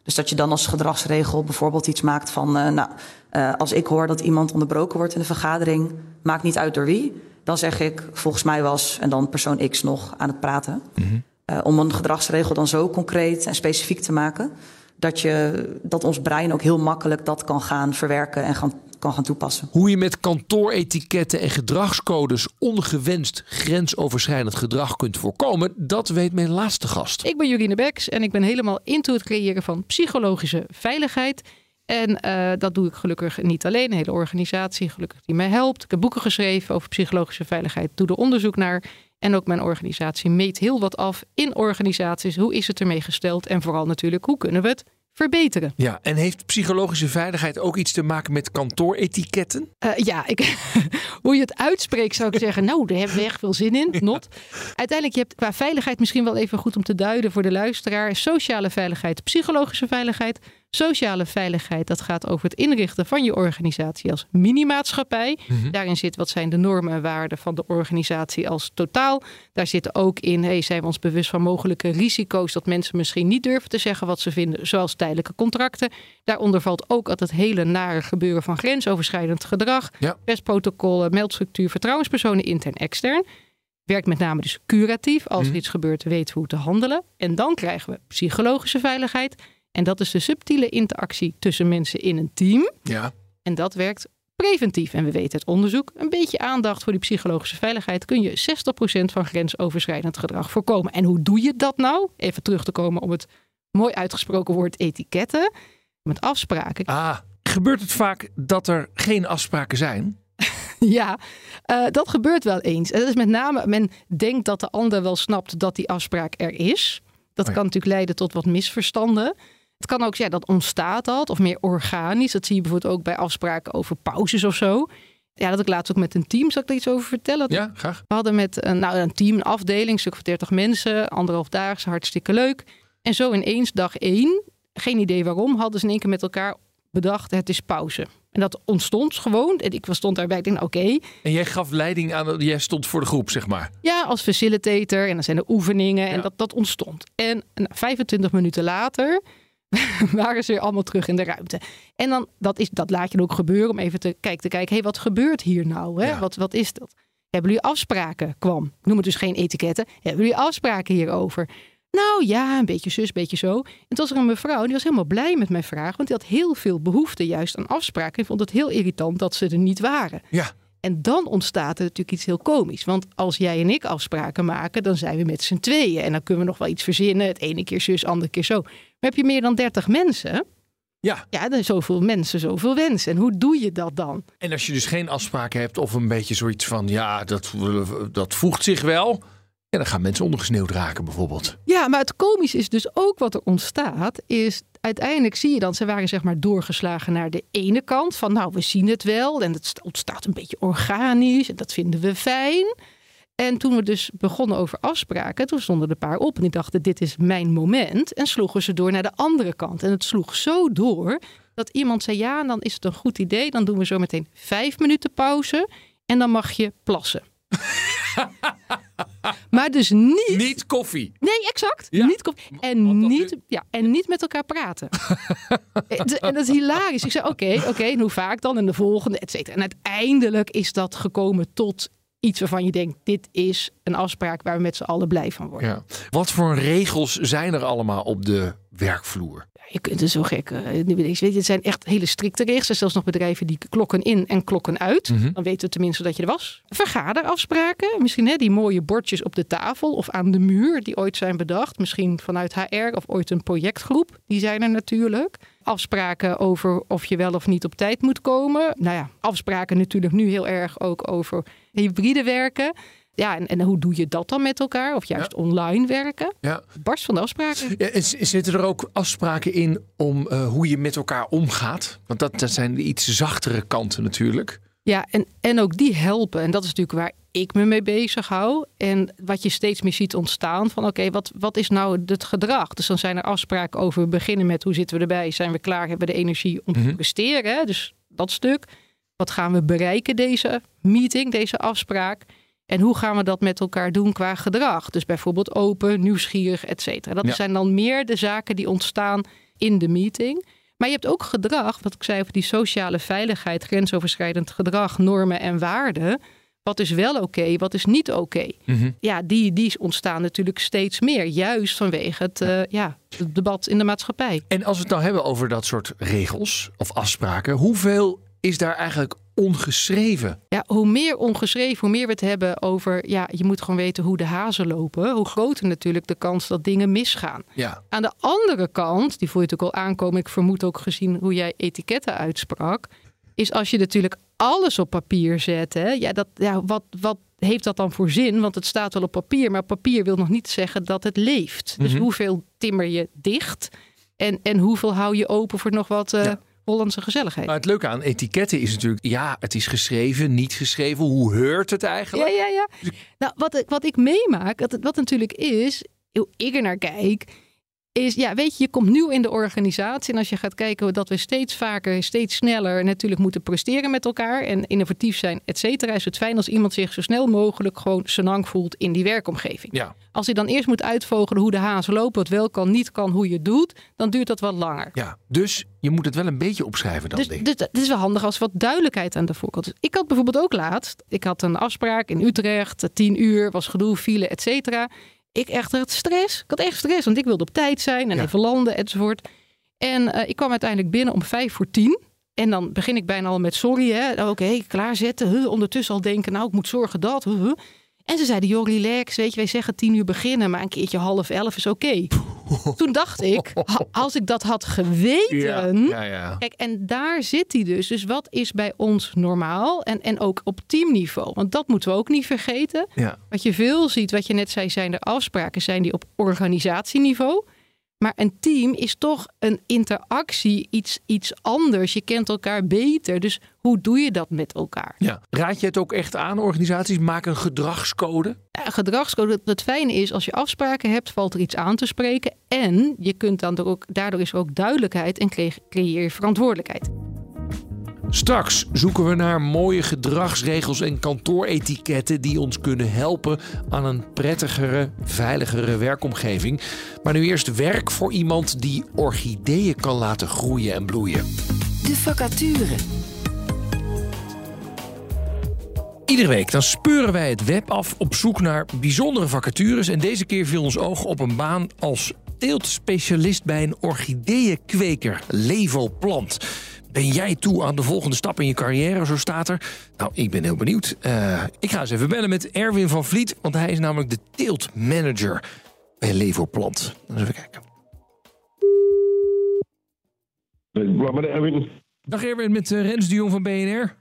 Dus dat je dan als gedragsregel bijvoorbeeld iets maakt van: uh, nou, uh, als ik hoor dat iemand onderbroken wordt in de vergadering, maakt niet uit door wie, dan zeg ik: volgens mij was en dan persoon X nog aan het praten. Mm -hmm. om een gedragsregel dan zo concreet en specifiek te maken dat, je, dat ons brein ook heel makkelijk dat kan gaan verwerken en gaan kan gaan toepassen. Hoe je met kantooretiketten en gedragscodes ongewenst grensoverschrijdend gedrag kunt voorkomen, dat weet mijn laatste gast. Ik ben Jurine Beks en ik ben helemaal into het creëren van psychologische veiligheid. En uh, dat doe ik gelukkig niet alleen. Een hele organisatie gelukkig die mij helpt. Ik heb boeken geschreven over psychologische veiligheid. Doe er onderzoek naar. En ook mijn organisatie meet heel wat af in organisaties. Hoe is het ermee gesteld? En vooral natuurlijk, hoe kunnen we het verbeteren. Ja, en heeft psychologische veiligheid ook iets te maken met kantooretiketten? Uh, ja, ik, hoe je het uitspreekt zou ik zeggen, nou, daar hebben we echt veel zin in. Not. Uiteindelijk, je hebt qua veiligheid misschien wel even goed om te duiden voor de luisteraar. Sociale veiligheid, psychologische veiligheid. Sociale veiligheid, dat gaat over het inrichten van je organisatie als minimaatschappij. Mm-hmm. Daarin zit wat zijn de normen en waarden van de organisatie als totaal. Daar zit ook in, hey, zijn we ons bewust van mogelijke risico's dat mensen misschien niet durven te zeggen wat ze vinden, zoals tijdelijke contracten. Daaronder valt ook altijd het hele nare gebeuren van grensoverschrijdend gedrag, ja. pestprotocollen, meldstructuur, vertrouwenspersonen intern extern. Werkt met name dus curatief. Als er iets gebeurt, weten we hoe te handelen. En dan krijgen we psychologische veiligheid. En dat is de subtiele interactie tussen mensen in een team. Ja. En dat werkt preventief. En we weten uit onderzoek, een beetje aandacht voor die psychologische veiligheid kun je 60% van grensoverschrijdend gedrag voorkomen. En hoe doe je dat nou? Even terug te komen op het mooi uitgesproken woord etiketten. Met afspraken. Ah, gebeurt het vaak dat er geen afspraken zijn? ja, uh, dat gebeurt wel eens. En dat is met name, men denkt dat de ander wel snapt dat die afspraak er is. Dat oh ja. kan natuurlijk leiden tot wat misverstanden. Het kan ook, ja, dat ontstaat dat, of meer organisch. Dat zie je bijvoorbeeld ook bij afspraken over pauzes of zo. Ja, dat ik laatst ook met een team, zal ik er iets over vertellen? Ja, graag. We hadden met een, nou, een team, een afdeling, een stuk van 30 mensen, anderhalf dagen, hartstikke leuk. En zo ineens dag één, geen idee waarom, hadden ze in één keer met elkaar bedacht, het is pauze. En dat ontstond gewoon. En ik stond daarbij, ik denk, oké. Okay. En jij gaf leiding aan, jij stond voor de groep, zeg maar. Ja, als facilitator. En dan zijn er oefeningen. En dat, dat ontstond. En nou, 25 minuten later waren ze weer allemaal terug in de ruimte. En dan, dat, is, dat laat je ook gebeuren om even te kijken, te kijken hey, wat gebeurt hier nou? Hè? Ja. Wat, wat is dat? Hebben jullie afspraken? Kwam. Ik noem het dus geen etiketten. Hebben jullie afspraken hierover? Nou ja, een beetje zus, een beetje zo. En toen was er een mevrouw, die was helemaal blij met mijn vraag. Want die had heel veel behoefte juist aan afspraken. En vond het heel irritant dat ze er niet waren. Ja. En dan ontstaat er natuurlijk iets heel komisch. Want als jij en ik afspraken maken, dan zijn we met z'n tweeën. En dan kunnen we nog wel iets verzinnen. Het ene keer zus, andere keer zo. Heb je meer dan 30 mensen... Ja. Ja, dan zoveel mensen, zoveel wensen. En hoe doe je dat dan? En als je dus geen afspraken hebt of een beetje zoiets van... ja, dat, dat voegt zich wel... Ja, dan gaan mensen ondergesneeuwd raken bijvoorbeeld. Ja, maar het komisch is dus ook wat er ontstaat, is uiteindelijk zie je dan, ze waren zeg maar doorgeslagen naar de ene kant van nou, we zien het wel en het ontstaat een beetje organisch en dat vinden we fijn. En toen we dus begonnen over afspraken, toen stonden er een paar op en die dachten dit is mijn moment en sloegen ze door naar de andere kant. En het sloeg zo door dat iemand zei ja, dan is het een goed idee, dan doen we zo meteen vijf minuten pauze en dan mag je plassen. maar dus niet... Niet koffie. Nee, exact. Ja. Niet koffie. En, niet, ja, en niet met elkaar praten. en dat is hilarisch. Ik zei, oké, oké, en hoe vaak dan? En de volgende, et cetera. En uiteindelijk is dat gekomen tot iets waarvan je denkt... dit is een afspraak waar we met z'n allen blij van worden. Ja. Wat voor regels zijn er allemaal op de werkvloer? Je kunt er zo gek. eh, nu weet je, het zijn echt hele strikte regels. Er zijn zelfs nog bedrijven die klokken in en klokken uit. Mhm. Dan weten we tenminste dat je er was. Vergaderafspraken. Misschien hè, die mooie bordjes op de tafel of aan de muur die ooit zijn bedacht. Misschien vanuit HR of ooit een projectgroep. Die zijn er natuurlijk. Afspraken over of je wel of niet op tijd moet komen. Nou ja, afspraken natuurlijk nu heel erg ook over hybride werken. Ja, en, en hoe doe je dat dan met elkaar? Of juist online werken? Ja. Barst van de afspraken. Ja, en zitten er ook afspraken in om eh, hoe je met elkaar omgaat? Want dat, dat zijn de iets zachtere kanten natuurlijk. Ja, en, en ook die helpen. En dat is natuurlijk waar ik me mee bezig hou. En wat je steeds meer ziet ontstaan van oké, wat, wat is nou het gedrag? Dus dan zijn er afspraken over. We beginnen met hoe zitten we erbij? Zijn we klaar? Hebben we de energie om te Mhm. presteren? hè? Dus dat stuk. Wat gaan we bereiken deze meeting, deze afspraak? En hoe gaan we dat met elkaar doen qua gedrag? Dus bijvoorbeeld open, nieuwsgierig, et cetera. Dat Ja. zijn dan meer de zaken die ontstaan in de meeting. Maar je hebt ook gedrag, wat ik zei over die sociale veiligheid, grensoverschrijdend gedrag, normen en waarden. Wat is wel oké, wat is niet oké? Ja, die, die ontstaan natuurlijk steeds meer. Juist vanwege het, eh, ja, het debat in de maatschappij. En als we het nou hebben over dat soort regels of afspraken, hoeveel is daar eigenlijk ongeschreven? Ja, hoe meer ongeschreven, hoe meer we het hebben over... ja, je moet gewoon weten hoe de hazen lopen... hoe groter natuurlijk de kans dat dingen misgaan. Ja. Aan de andere kant, die voel je natuurlijk al aankomen... ik vermoed ook gezien hoe jij etiketten uitsprak... is als je natuurlijk alles op papier zet... Hè, ja, dat, ja, wat, wat heeft dat dan voor zin? Want het staat wel op papier... maar papier wil nog niet zeggen dat het leeft. Dus Mhm. hoeveel timmer je dicht... en, en hoeveel hou je open voor nog wat... eh, Ja. Hollandse gezelligheid. Maar het leuke aan etiketten is natuurlijk, ja, het is geschreven, niet geschreven. Hoe heurt het eigenlijk? Ja, ja, ja. Nou, wat, ik- wat ik meemaak, dat het- wat natuurlijk is, hoe ik er naar kijk, is, ja, weet je, je komt nieuw in de organisatie. En als je gaat kijken dat we steeds vaker, steeds sneller natuurlijk moeten presteren met elkaar en innovatief zijn, et cetera, is het fijn als iemand zich zo snel mogelijk gewoon senang voelt in die werkomgeving. Ja. Als hij dan eerst moet uitvogelen hoe de hazen lopen, wat wel kan, niet kan, hoe je het doet, dan duurt dat wat langer. Ja, dus je moet het wel een beetje opschrijven dan, Dus, denk ik. dus het is wel handig als wat duidelijkheid aan de voorkant is. Ik had bijvoorbeeld ook laatst, ik had een afspraak in Utrecht, tien uur, was gedoe, file, et cetera. Ik echt had stress. Ik had echt stress, want ik wilde op tijd zijn en Ja. even landen enzovoort. En eh, ik kwam uiteindelijk binnen om vijf voor tien. En dan begin ik bijna al met sorry, hè. Oké, klaarzetten. Huh, ondertussen al denken, nou, ik moet zorgen dat. huh, huh. En ze zeiden, joh, relax, weet je, wij zeggen tien uur beginnen, maar een keertje half elf is oké. Toen dacht ik, als ik dat had geweten, ja, ja. Kijk, en daar zit hij dus. Dus wat is bij ons normaal? En, en ook op teamniveau. Want dat moeten we ook niet vergeten. Wat je veel ziet, wat je net zei, zijn er afspraken, zijn die op organisatieniveau. Maar een team is toch een interactie, iets, iets anders. Je kent elkaar beter. Dus hoe doe je dat met elkaar? ja. Raad je het ook echt aan, organisaties? Maak een gedragscode. Ja, gedragscode, het- het fijne is, als je afspraken hebt, valt er iets aan te spreken. En je kunt dan er ook, daardoor is er ook duidelijkheid en creë- creëer je verantwoordelijkheid. Straks zoeken we naar mooie gedragsregels en kantooretiketten die ons kunnen helpen aan een prettigere, veiligere werkomgeving. Maar nu eerst werk voor iemand die orchideeën kan laten groeien en bloeien. De vacature. Iedere week dan speuren wij het web af op zoek naar bijzondere vacatures. En deze keer viel ons oog op een baan als teeltspecialist bij een orchideeënkweker, Levoplant. Ben jij toe aan de volgende stap in je carrière, zo staat er? Nou, ik ben heel benieuwd. Eh, ik ga eens even bellen met Erwin van Vliet, want hij is namelijk de teeltmanager bij Levoplant. Eens even kijken. Dag Erwin, met eh, Rens de Jong van BNR.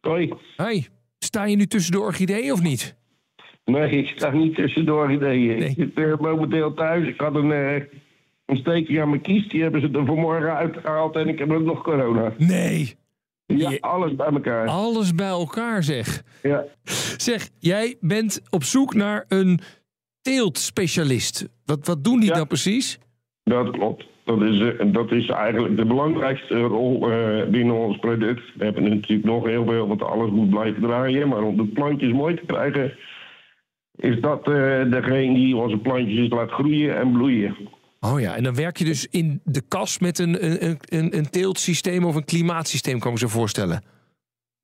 Hoi. Hoi, sta je nu tussen de orchideeën of niet? Nee, ik sta niet tussendoor ideeën. Nee. Ik zit eh, momenteel thuis. Ik had een, eh een steekje aan mijn kies. Die hebben ze er vanmorgen uitgehaald. En ik heb ook nog corona. Nee. Ja, Je- alles bij elkaar. Alles bij elkaar zeg. Ja. Zeg, jij bent op zoek naar een teeltspecialist. Wat, wat doen die Ja. dan precies? Dat klopt. Dat is, eh, dat is eigenlijk de belangrijkste rol eh, binnen ons product. We hebben natuurlijk nog heel veel, want alles moet blijven draaien. Maar om de plantjes mooi te krijgen, is dat eh, degene die onze plantjes laat groeien en bloeien. Oh ja, en dan werk je dus in de kas met een, een, een, een teeltsysteem of een klimaatsysteem, kan ik me zo voorstellen.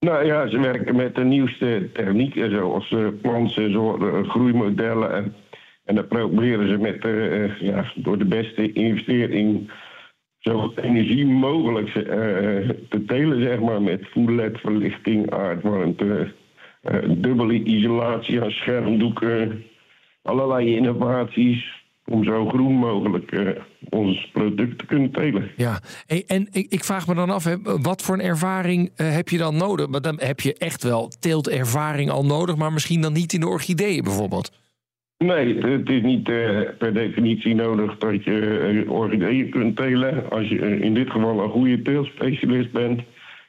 Nou ja, ze werken met de nieuwste technieken, zoals uh, plantsensoren, groeimodellen. En, en dat proberen ze met, uh, ja, door de beste investering zo energie mogelijk uh, te telen, zeg maar. Met LED-verlichting, aardwarmte, dubbele isolatie aan schermdoeken, allerlei innovaties om zo groen mogelijk uh, ons product te kunnen telen. Ja, en, en ik, vraag me dan af, wat voor een ervaring heb je dan nodig? Maar dan heb je echt wel teeltervaring al nodig, maar misschien dan niet in de orchideeën bijvoorbeeld. Nee, het is niet uh, per definitie nodig dat je orchideeën kunt telen. Als je in dit geval een goede teelspecialist bent,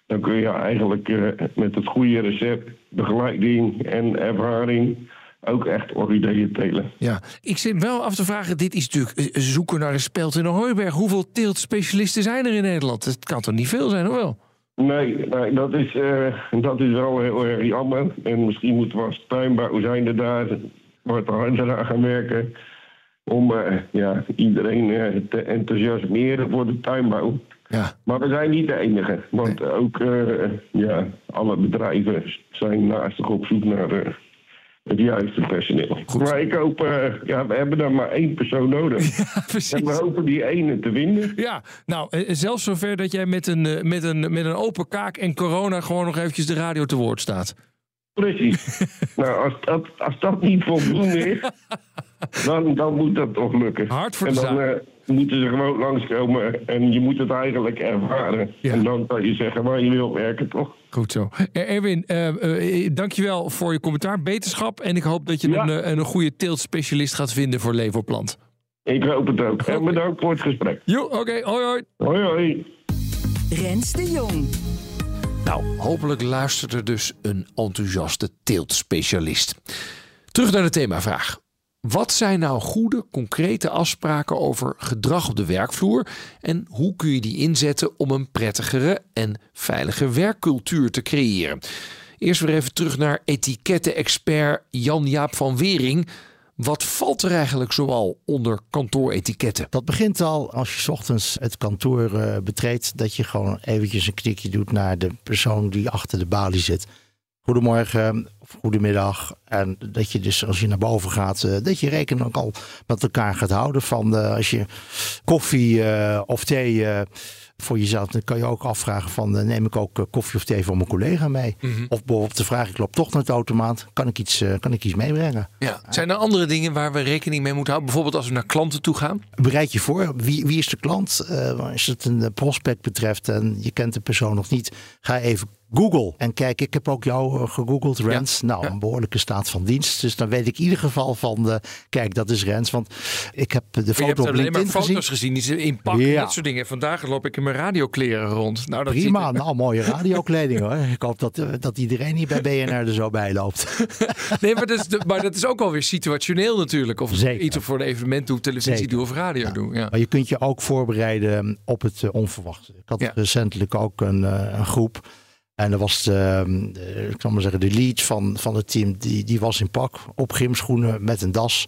dan kun je eigenlijk met het goede recept, begeleiding en ervaring ook echt orchideeën telen. Ja, ik zit wel af te vragen, dit is natuurlijk zoeken naar een speld in een hooiberg. Hoeveel teeltspecialisten zijn er in Nederland? Het kan toch niet veel zijn, of wel? Nee, nee dat, is, uh, dat is wel heel erg jammer. En misschien moeten we als tuinbouw zijn er daar wat harder aan gaan werken... om uh, ja, iedereen uh, te enthousiasmeren voor de tuinbouw. Ja. Maar we zijn niet de enige. Want nee. ook ja, alle bedrijven zijn naastig op zoek naar het juiste personeel. Goed. Maar ik hoop, uh, ja, we hebben dan maar één persoon nodig. Ja, precies. En we hopen die ene te vinden. Ja, nou, zelfs zover dat jij met een, met, een, met een open kaak en corona gewoon nog eventjes de radio te woord staat. Precies. nou, als dat, als dat niet voldoende is, dan, dan moet dat toch lukken. Hard voor en de dan zaak. moeten ze gewoon langskomen en je moet het eigenlijk ervaren. Ja. En dan kan je zeggen waar je wil werken, toch? Goed zo. Eh, Erwin, uh, uh, dankjewel voor je commentaar. Beterschap. En ik hoop dat je Ja. een, een goede teeltspecialist gaat vinden voor Leverplant. Ik hoop het ook. En bedankt voor het gesprek. Jo, oké. Hoi, hoi. Hoi, hoi. Rens de Jong. Nou, hopelijk luistert er dus een enthousiaste teeltspecialist. Terug naar de themavraag. Wat zijn nou goede, concrete afspraken over gedrag op de werkvloer en hoe kun je die inzetten om een prettigere en veilige werkcultuur te creëren? Eerst weer even terug naar etiketten-expert Jan-Jaap van Wering. Wat valt er eigenlijk zoal onder kantooretiketten? Dat begint al als je ochtends het kantoor uh, betreedt, dat je gewoon eventjes een knikje doet naar de persoon die achter de balie zit. Goedemorgen of goedemiddag. En dat je dus als je naar boven gaat, uh, dat je rekening ook al met elkaar gaat houden. Van uh, als je koffie of thee voor jezelf, dan kan je ook afvragen van neem ik ook koffie of thee voor mijn collega mee. Mhm. Of bijvoorbeeld de vraag, ik loop toch naar het automaat, kan ik iets, kan ik iets meebrengen? Ja. Zijn er andere dingen waar we rekening mee moeten houden? Bijvoorbeeld als we naar klanten toe gaan? Bereid je voor. Wie, wie is de klant? als het een prospect betreft en je kent de persoon nog niet, ga even Google. En kijk, ik heb ook jou uh, gegoogeld, Rens. Ja. Nou, ja. een behoorlijke staat van dienst. Dus dan weet ik in ieder geval van, uh, kijk, dat is Rens. Want ik heb de foto je hebt op alleen LinkedIn maar foto's gezien. die ze inpakken Ja. dat soort dingen. Vandaag loop ik in mijn radiokleren rond. Nou, dat Prima, ziet nou mooie radiokleding hoor. Ik hoop dat, uh, dat iedereen hier bij BNR er zo bij loopt. Nee, maar dat, is de- maar dat is ook alweer situationeel natuurlijk. Of Zeker. iets voor een evenement doe, televisie Zeker. doe of radio doen. Ja. Maar je kunt je ook voorbereiden op het uh, onverwachte. Ik had Ja. recentelijk ook een, uh, een groep. En er was de, de, ik kan maar zeggen, de lead van, van het team, die, die was in pak, op gymschoenen met een das.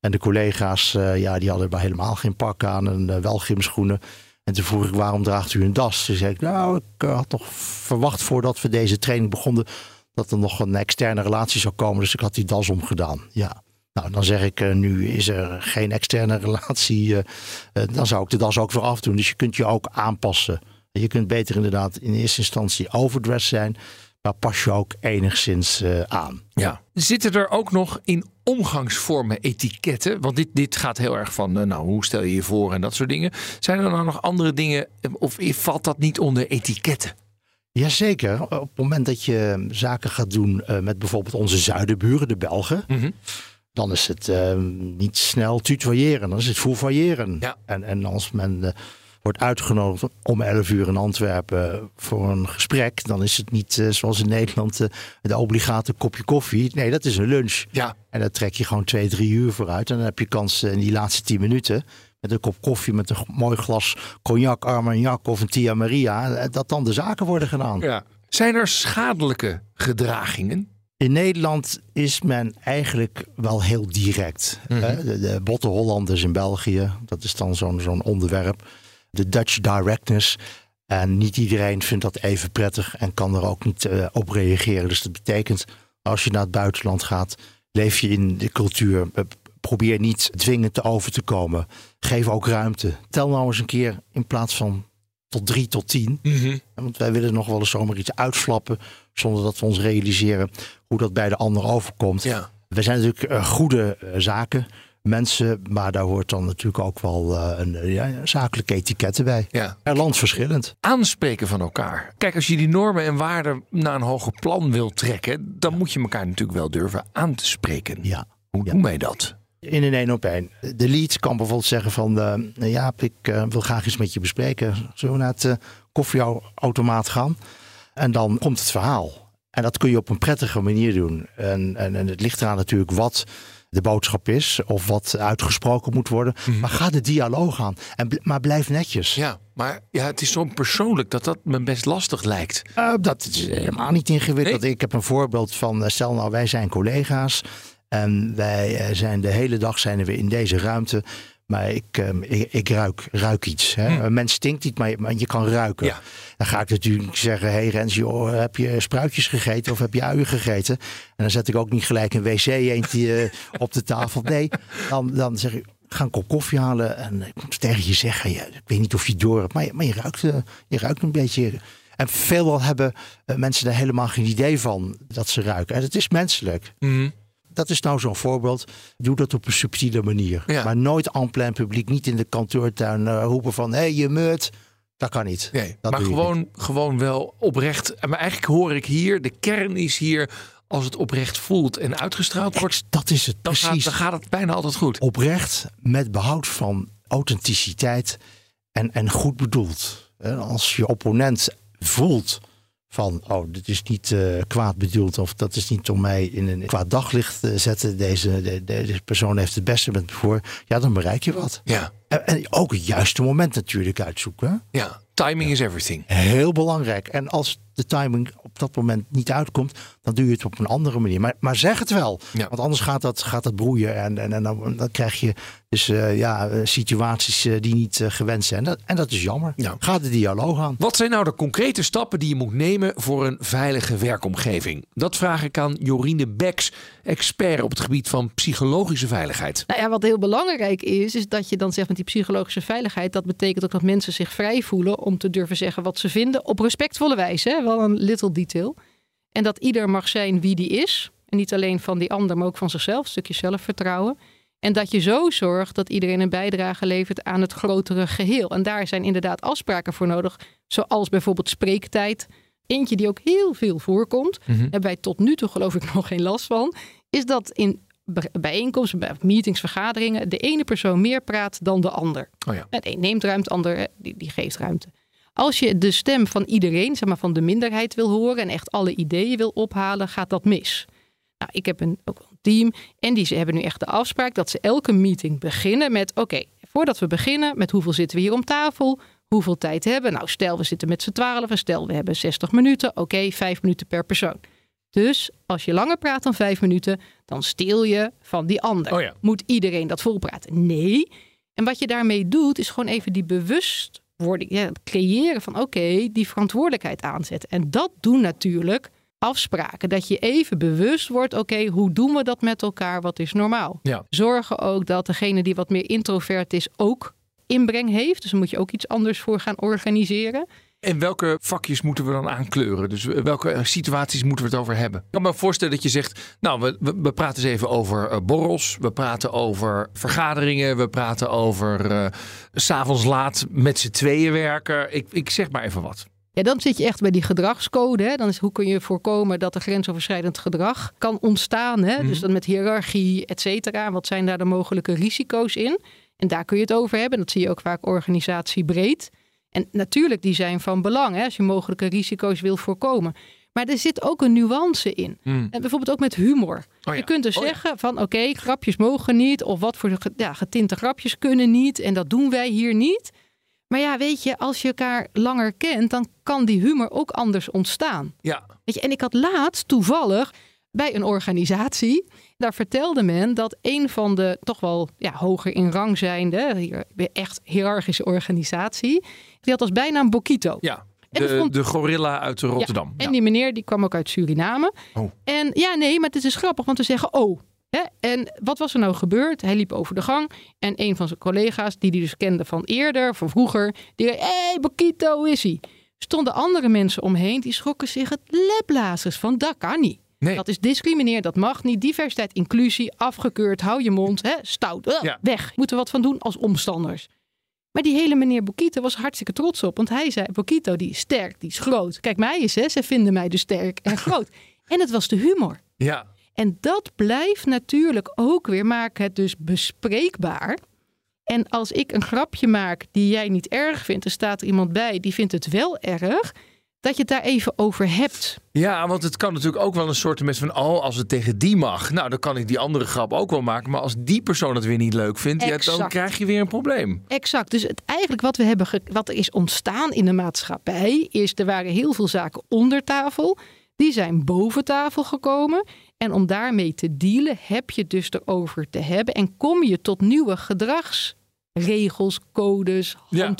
En de collega's, uh, ja, die hadden maar helemaal geen pak aan en uh, wel gymschoenen. En toen vroeg ik, waarom draagt u een das? Toen zei ik, nou, ik had toch verwacht voordat we deze training begonnen, dat er nog een externe relatie zou komen. Dus ik had die das omgedaan, ja. Nou, dan zeg ik, nu is er geen externe relatie, dan zou ik de das ook weer afdoen. Dus je kunt je ook aanpassen. Je kunt beter inderdaad in eerste instantie overdressed zijn, maar pas je ook enigszins uh, aan. Ja. Zitten er ook nog in omgangsvormen etiketten? Want dit, dit gaat heel erg van, uh, nou, hoe stel je je voor en dat soort dingen. Zijn er dan nog andere dingen, of valt dat niet onder etiketten? Jazeker. Op het moment dat je zaken gaat doen uh, met bijvoorbeeld onze zuidenburen, de Belgen. Mm -hmm. Dan is het uh, niet snel tutoyeren, dan is het fourvoyeren. Ja. En, en als men uh, wordt uitgenodigd om 11 uur in Antwerpen voor een gesprek, dan is het niet uh, zoals in Nederland uh, de obligate kopje koffie. Nee, dat is een lunch. Ja. En daar trek je gewoon twee, drie uur vooruit. En dan heb je kans in die laatste tien minuten met een kop koffie, met een mooi glas cognac, armagnac of een Tia Maria, eh, dat dan de zaken worden gedaan. Ja. Zijn er schadelijke gedragingen? In Nederland is men eigenlijk wel heel direct. Mhm. De, de botte Hollanders in België, dat is dan zo'n zo'n onderwerp. De Dutch directness. En niet iedereen vindt dat even prettig en kan er ook niet eh, op reageren. Dus dat betekent, als je naar het buitenland gaat, leef je in de cultuur. Probeer niet dwingend te over te komen. Geef ook ruimte. Tel nou eens een keer in plaats van tot drie tot tien. Want wij willen nog wel eens zomaar iets uitflappen. Zonder dat we ons realiseren hoe dat bij de ander overkomt. Ja. We zijn natuurlijk eh, goede eh, zaken. Mensen, maar daar hoort dan natuurlijk ook wel eh, een eh, ja, zakelijke etiketten bij. Ja. Per land verschillend. Aanspreken van elkaar. Kijk, als je die normen en waarden naar een hoger plan wil trekken, dan moet je elkaar natuurlijk wel durven aan te spreken. Ja. Hoe doen wij dat? In een één op één. De lead kan bijvoorbeeld zeggen van... eh ja, ik wil graag iets met je bespreken. Zullen we naar het koffieautomaat gaan? En dan komt het verhaal. En dat kun je op een prettige manier doen. En, en, en het ligt eraan natuurlijk wat de boodschap is... of wat uitgesproken moet worden. Maar ga de dialoog aan. En, maar blijf netjes. Ja, maar ja, het is zo persoonlijk dat dat me best lastig lijkt. Uh, dat is helemaal niet ingewikkeld. Ik heb een voorbeeld van, uh, stel nou wij zijn collega's en wij uh, zijn de hele dag zijn we in deze ruimte. Maar ik, um, ik, ik, ruik, ruik iets. Hè? Hm. Een mens stinkt niet, maar je, maar je kan ruiken. Ja. Dan ga ik natuurlijk zeggen: Hé hey Rens, joh, heb je spruitjes gegeten of heb je uien gegeten? En dan zet ik ook niet gelijk een wc-eentje op de tafel. Nee, dan, dan zeg ik: Ga een kop koffie halen en ik moet tegen je zeggen: ja, Ik weet niet of je door hebt, maar, maar je, ruikt, je ruikt een beetje. En veelal hebben mensen daar helemaal geen idee van dat ze ruiken. En het is menselijk. Mm. Dat is nou zo'n voorbeeld. Doe dat op een subtiele manier. Ja. Maar nooit en plein publiek, niet in de kantoortuin uh, roepen van... hé, hey, je meurt. Dat kan niet. Nee, dat maar gewoon, gewoon wel oprecht. Maar eigenlijk hoor ik hier, de kern is hier... als het oprecht voelt en uitgestraald wordt... Dat is het, dan precies. Gaat, dan gaat het bijna altijd goed. Oprecht, met behoud van authenticiteit en, en goed bedoeld. Als je opponent voelt van, oh, dit is niet uh, kwaad bedoeld of dat is niet om mij in een kwaad daglicht te zetten. Deze, de, deze persoon heeft het beste met me voor. Ja, dan bereik je wat. Ja. En, en ook het juiste moment natuurlijk uitzoeken. Ja, timing is everything. Heel belangrijk. En als de timing op dat moment niet uitkomt, dan doe je het op een andere manier. Maar, maar zeg het wel. Ja. Want anders gaat dat, gaat dat broeien. En, en, en dan, dan krijg je dus uh, ja, situaties uh, die niet uh, gewend zijn. Dat, en dat is jammer. Ja. Ga de dialoog aan. Wat zijn nou de concrete stappen die je moet nemen voor een veilige werkomgeving? Dat vraag ik aan Jorine Beks, expert op het gebied van psychologische veiligheid. Nou ja, wat heel belangrijk is, is dat je dan zegt met die psychologische veiligheid. Dat betekent ook dat mensen zich vrij voelen om te durven zeggen wat ze vinden op respectvolle wijze. Hè? Wel een little detail. En dat ieder mag zijn wie die is. En niet alleen van die ander, maar ook van zichzelf. Een stukje zelfvertrouwen. En dat je zo zorgt dat iedereen een bijdrage levert aan het grotere geheel. En daar zijn inderdaad afspraken voor nodig. Zoals bijvoorbeeld spreektijd. Eentje die ook heel veel voorkomt. Mm-hmm. Hebben wij tot nu toe geloof ik nog geen last van. Is dat in bijeenkomsten, bij meetings, vergaderingen... de ene persoon meer praat dan de ander. Oh ja. De een neemt ruimte, de ander die, die geeft ruimte. Als je de stem van iedereen, zeg maar van de minderheid wil horen en echt alle ideeën wil ophalen, gaat dat mis. Nou, ik heb een, ook een team en die ze hebben nu echt de afspraak dat ze elke meeting beginnen met: oké, okay, voordat we beginnen, met hoeveel zitten we hier om tafel? Hoeveel tijd hebben? Nou, stel we zitten met z'n twaalf en stel we hebben 60 minuten. Oké, okay, vijf minuten per persoon. Dus als je langer praat dan vijf minuten, dan steel je van die ander. Oh ja. Moet iedereen dat volpraten? Nee. En wat je daarmee doet, is gewoon even die bewust worden, ja, creëren van oké, okay, die verantwoordelijkheid aanzetten. En dat doen natuurlijk afspraken. Dat je even bewust wordt, oké, okay, hoe doen we dat met elkaar? Wat is normaal? Ja. Zorgen ook dat degene die wat meer introvert is ook inbreng heeft. Dus dan moet je ook iets anders voor gaan organiseren. En welke vakjes moeten we dan aankleuren? Dus welke situaties moeten we het over hebben? Ik kan me voorstellen dat je zegt, nou, we, we, we praten eens even over uh, borrels. We praten over vergaderingen. We praten over uh, s'avonds laat met z'n tweeën werken. Ik, ik zeg maar even wat. Ja, dan zit je echt bij die gedragscode. Hè? Dan is hoe kun je voorkomen dat er grensoverschrijdend gedrag kan ontstaan. Hè? Mm-hmm. Dus dan met hiërarchie, et cetera. Wat zijn daar de mogelijke risico's in? En daar kun je het over hebben. Dat zie je ook vaak organisatiebreed. En natuurlijk, die zijn van belang hè, als je mogelijke risico's wil voorkomen. Maar er zit ook een nuance in. Hmm. En bijvoorbeeld ook met humor. Oh ja. Je kunt dus Oh ja. zeggen van oké, grapjes mogen niet. Of wat voor ja, getinte grapjes kunnen niet. En dat doen wij hier niet. Maar ja, weet je, als je elkaar langer kent, dan kan die humor ook anders ontstaan. Ja. Weet je, en ik had laatst toevallig bij een organisatie, daar vertelde men dat een van de toch wel ja, hoger in rang zijnde, echt hiërarchische organisatie, die had als bijnaam Bokito. Ja. En De, vond- de gorilla uit Rotterdam. En Ja. die meneer die kwam ook uit Suriname. Oh. En ja, nee, maar het is grappig, want we zeggen oh. Hè? En wat was er nou gebeurd? Hij liep over de gang en een van zijn collega's, die hij dus kende van eerder, van vroeger, die zei, hé, hey, Bokito, is hij? Stonden andere mensen omheen, die schrokken zich het leblazers van, dat kan niet. Nee. Dat is discrimineer, dat mag niet. Diversiteit, inclusie, afgekeurd, hou je mond, hè? stout, eh, Ja. weg. Moeten we wat van doen als omstanders. Maar die hele meneer Bokito was hartstikke trots op. Want hij zei, Bokito die is sterk, die is groot. Kijk, mij is, hè, ze vinden mij dus sterk en groot. en het was de humor. ja. En dat blijft natuurlijk ook weer, maak het dus bespreekbaar. En als ik een grapje maak die jij niet erg vindt, er staat er iemand bij die vindt het wel erg, dat je het daar even over hebt. Ja, want het kan natuurlijk ook wel een soort van... oh, als het tegen die mag, nou, dan kan ik die andere grap ook wel maken. Maar als die persoon het weer niet leuk vindt, ja, dan krijg je weer een probleem. Exact. Dus het, eigenlijk wat, we hebben wat er is ontstaan in de maatschappij, is er waren heel veel zaken onder tafel. Die zijn boven tafel gekomen. En om daarmee te dealen, heb je het dus erover te hebben. En kom je tot nieuwe gedragsregels, codes, Ja.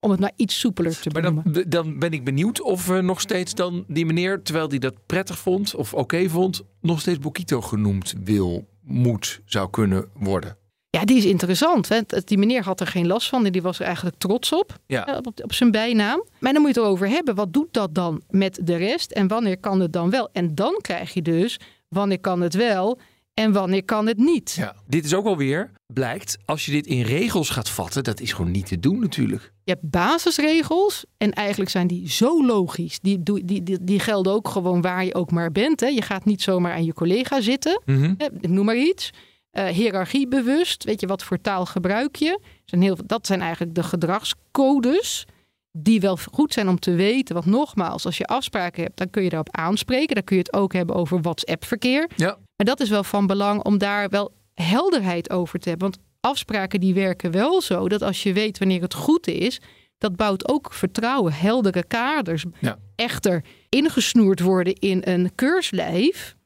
Om het maar iets soepeler te Maar benoemen. dan, dan ben ik benieuwd of uh, nog steeds dan die meneer, terwijl hij dat prettig vond of oké vond, nog steeds Bokito genoemd wil, moet, zou kunnen worden. Ja, die is interessant. Hè? Die meneer had er geen last van en die was er eigenlijk trots op. Ja. eh, Op, op zijn bijnaam. Maar dan moet je het erover hebben. Wat doet dat dan met de rest? En wanneer kan het dan wel? En dan krijg je dus wanneer kan het wel en wanneer kan het niet. Ja. Dit is ook alweer, blijkt, als je dit in regels gaat vatten, dat is gewoon niet te doen natuurlijk. Je hebt basisregels en eigenlijk zijn die zo logisch. Die, die, die, die gelden ook gewoon waar je ook maar bent. Hè. Je gaat niet zomaar aan je collega zitten. Mhm. Ik noem maar iets. Eh hierarchiebewust. Weet je, wat voor taal gebruik je? Zijn heel, dat zijn eigenlijk de gedragscodes. Die wel goed zijn om te weten. Want nogmaals, als je afspraken hebt, dan kun je daarop aanspreken. Dan kun je het ook hebben over WhatsApp-verkeer. Ja. Maar dat is wel van belang om daar wel helderheid over te hebben. Want afspraken die werken wel zo dat als je weet wanneer het goed is, dat bouwt ook vertrouwen, heldere kaders. Ja. Echter, ingesnoerd worden in een keurslijf,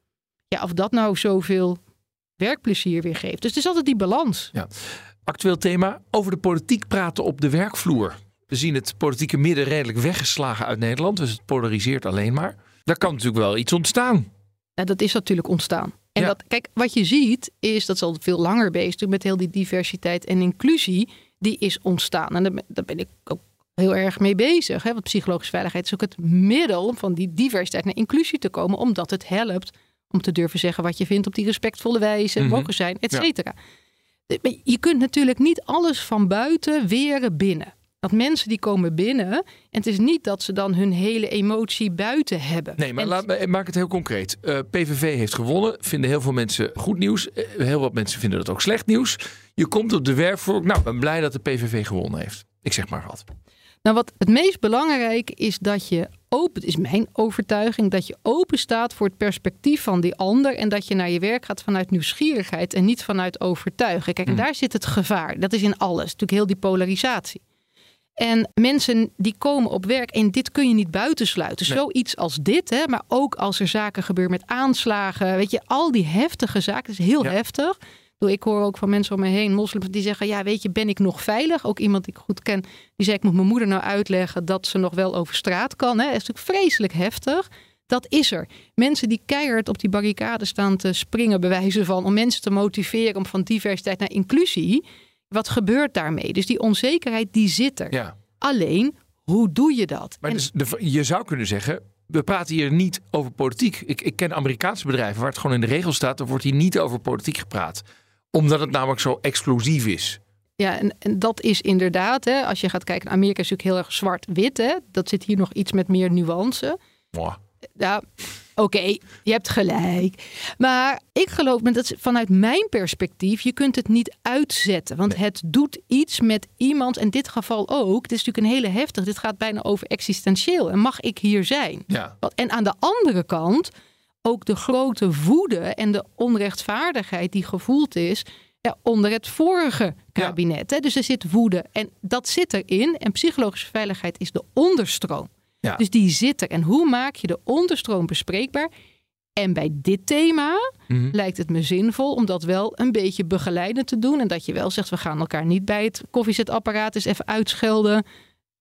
ja, of dat nou zoveel werkplezier weer geeft. Dus het is altijd die balans. Actueel thema, over de politiek praten op de werkvloer. We zien het politieke midden redelijk weggeslagen uit Nederland, dus het polariseert alleen maar. Daar kan natuurlijk wel iets ontstaan. Nou, dat is natuurlijk ontstaan. En Ja. dat, kijk, wat je ziet is, dat is al veel langer bezig natuurlijk met heel die diversiteit en inclusie, die is ontstaan. En daar ben, daar ben ik ook heel erg mee bezig. Hè? Want psychologische veiligheid is ook het middel om van die diversiteit naar inclusie te komen, omdat het helpt om te durven zeggen wat je vindt op die respectvolle wijze, Mhm. zijn, et cetera. Je kunt natuurlijk niet alles van buiten weren binnen. Dat mensen die komen binnen, en het is niet dat ze dan hun hele emotie buiten hebben. Nee, maar En- laat me, maak het heel concreet. Eh, PVV heeft gewonnen. Vinden heel veel mensen goed nieuws. Eh, heel wat mensen vinden dat ook slecht nieuws. Je komt op de werkvloer. Nou, ik ben blij dat de PVV gewonnen heeft. Ik zeg maar wat. Nou, wat het meest belangrijke is dat je open, het is mijn overtuiging, dat je open staat voor het perspectief van die ander en dat je naar je werk gaat vanuit nieuwsgierigheid en niet vanuit overtuigen. Kijk, Mhm. daar zit het gevaar. Dat is in alles, natuurlijk heel die polarisatie. En mensen die komen op werk en dit kun je niet buitensluiten. Nee. Zoiets als dit, hè, maar ook als er zaken gebeuren met aanslagen. Weet je, al die heftige zaken, dat is heel Ja. heftig. Ik hoor ook van mensen om me heen, moslims, die zeggen: Ja, weet je, ben ik nog veilig? Ook iemand die ik goed ken, die zei: Ik moet mijn moeder nou uitleggen dat ze nog wel over straat kan. Hè. Dat is natuurlijk vreselijk heftig. Dat is er. Mensen die keihard op die barricade staan te springen, bewijzen van om mensen te motiveren om van diversiteit naar inclusie. Wat gebeurt daarmee? Dus die onzekerheid die zit er. Ja. Alleen, hoe doe je dat? Maar En- dus de, je zou kunnen zeggen, we praten hier niet over politiek. Ik, ik ken Amerikaanse bedrijven waar het gewoon in de regel staat, er wordt hier niet over politiek gepraat. Omdat het namelijk zo explosief is. Ja, en, en dat is inderdaad, hè, als je gaat kijken, Amerika is natuurlijk heel erg zwart-wit. Dat zit hier nog iets met meer nuance. Mwah. Ja, Oké, je hebt gelijk. Maar ik geloof dat vanuit mijn perspectief, je kunt het niet uitzetten. Want het doet iets met iemand, in dit geval ook. Het is natuurlijk een hele heftig. Dit gaat bijna over existentieel. En mag ik hier zijn? Ja. En aan de andere kant ook de grote woede en de onrechtvaardigheid die gevoeld is ja, onder het vorige kabinet. Hè? Dus er zit woede en dat zit erin. En psychologische veiligheid is de onderstroom. Ja. Dus die zit er. En hoe maak je de onderstroom bespreekbaar? En bij dit thema Mhm. lijkt het me zinvol om dat wel een beetje begeleidend te doen. En dat je wel zegt, we gaan elkaar niet bij het koffiezetapparaat eens even uitschelden,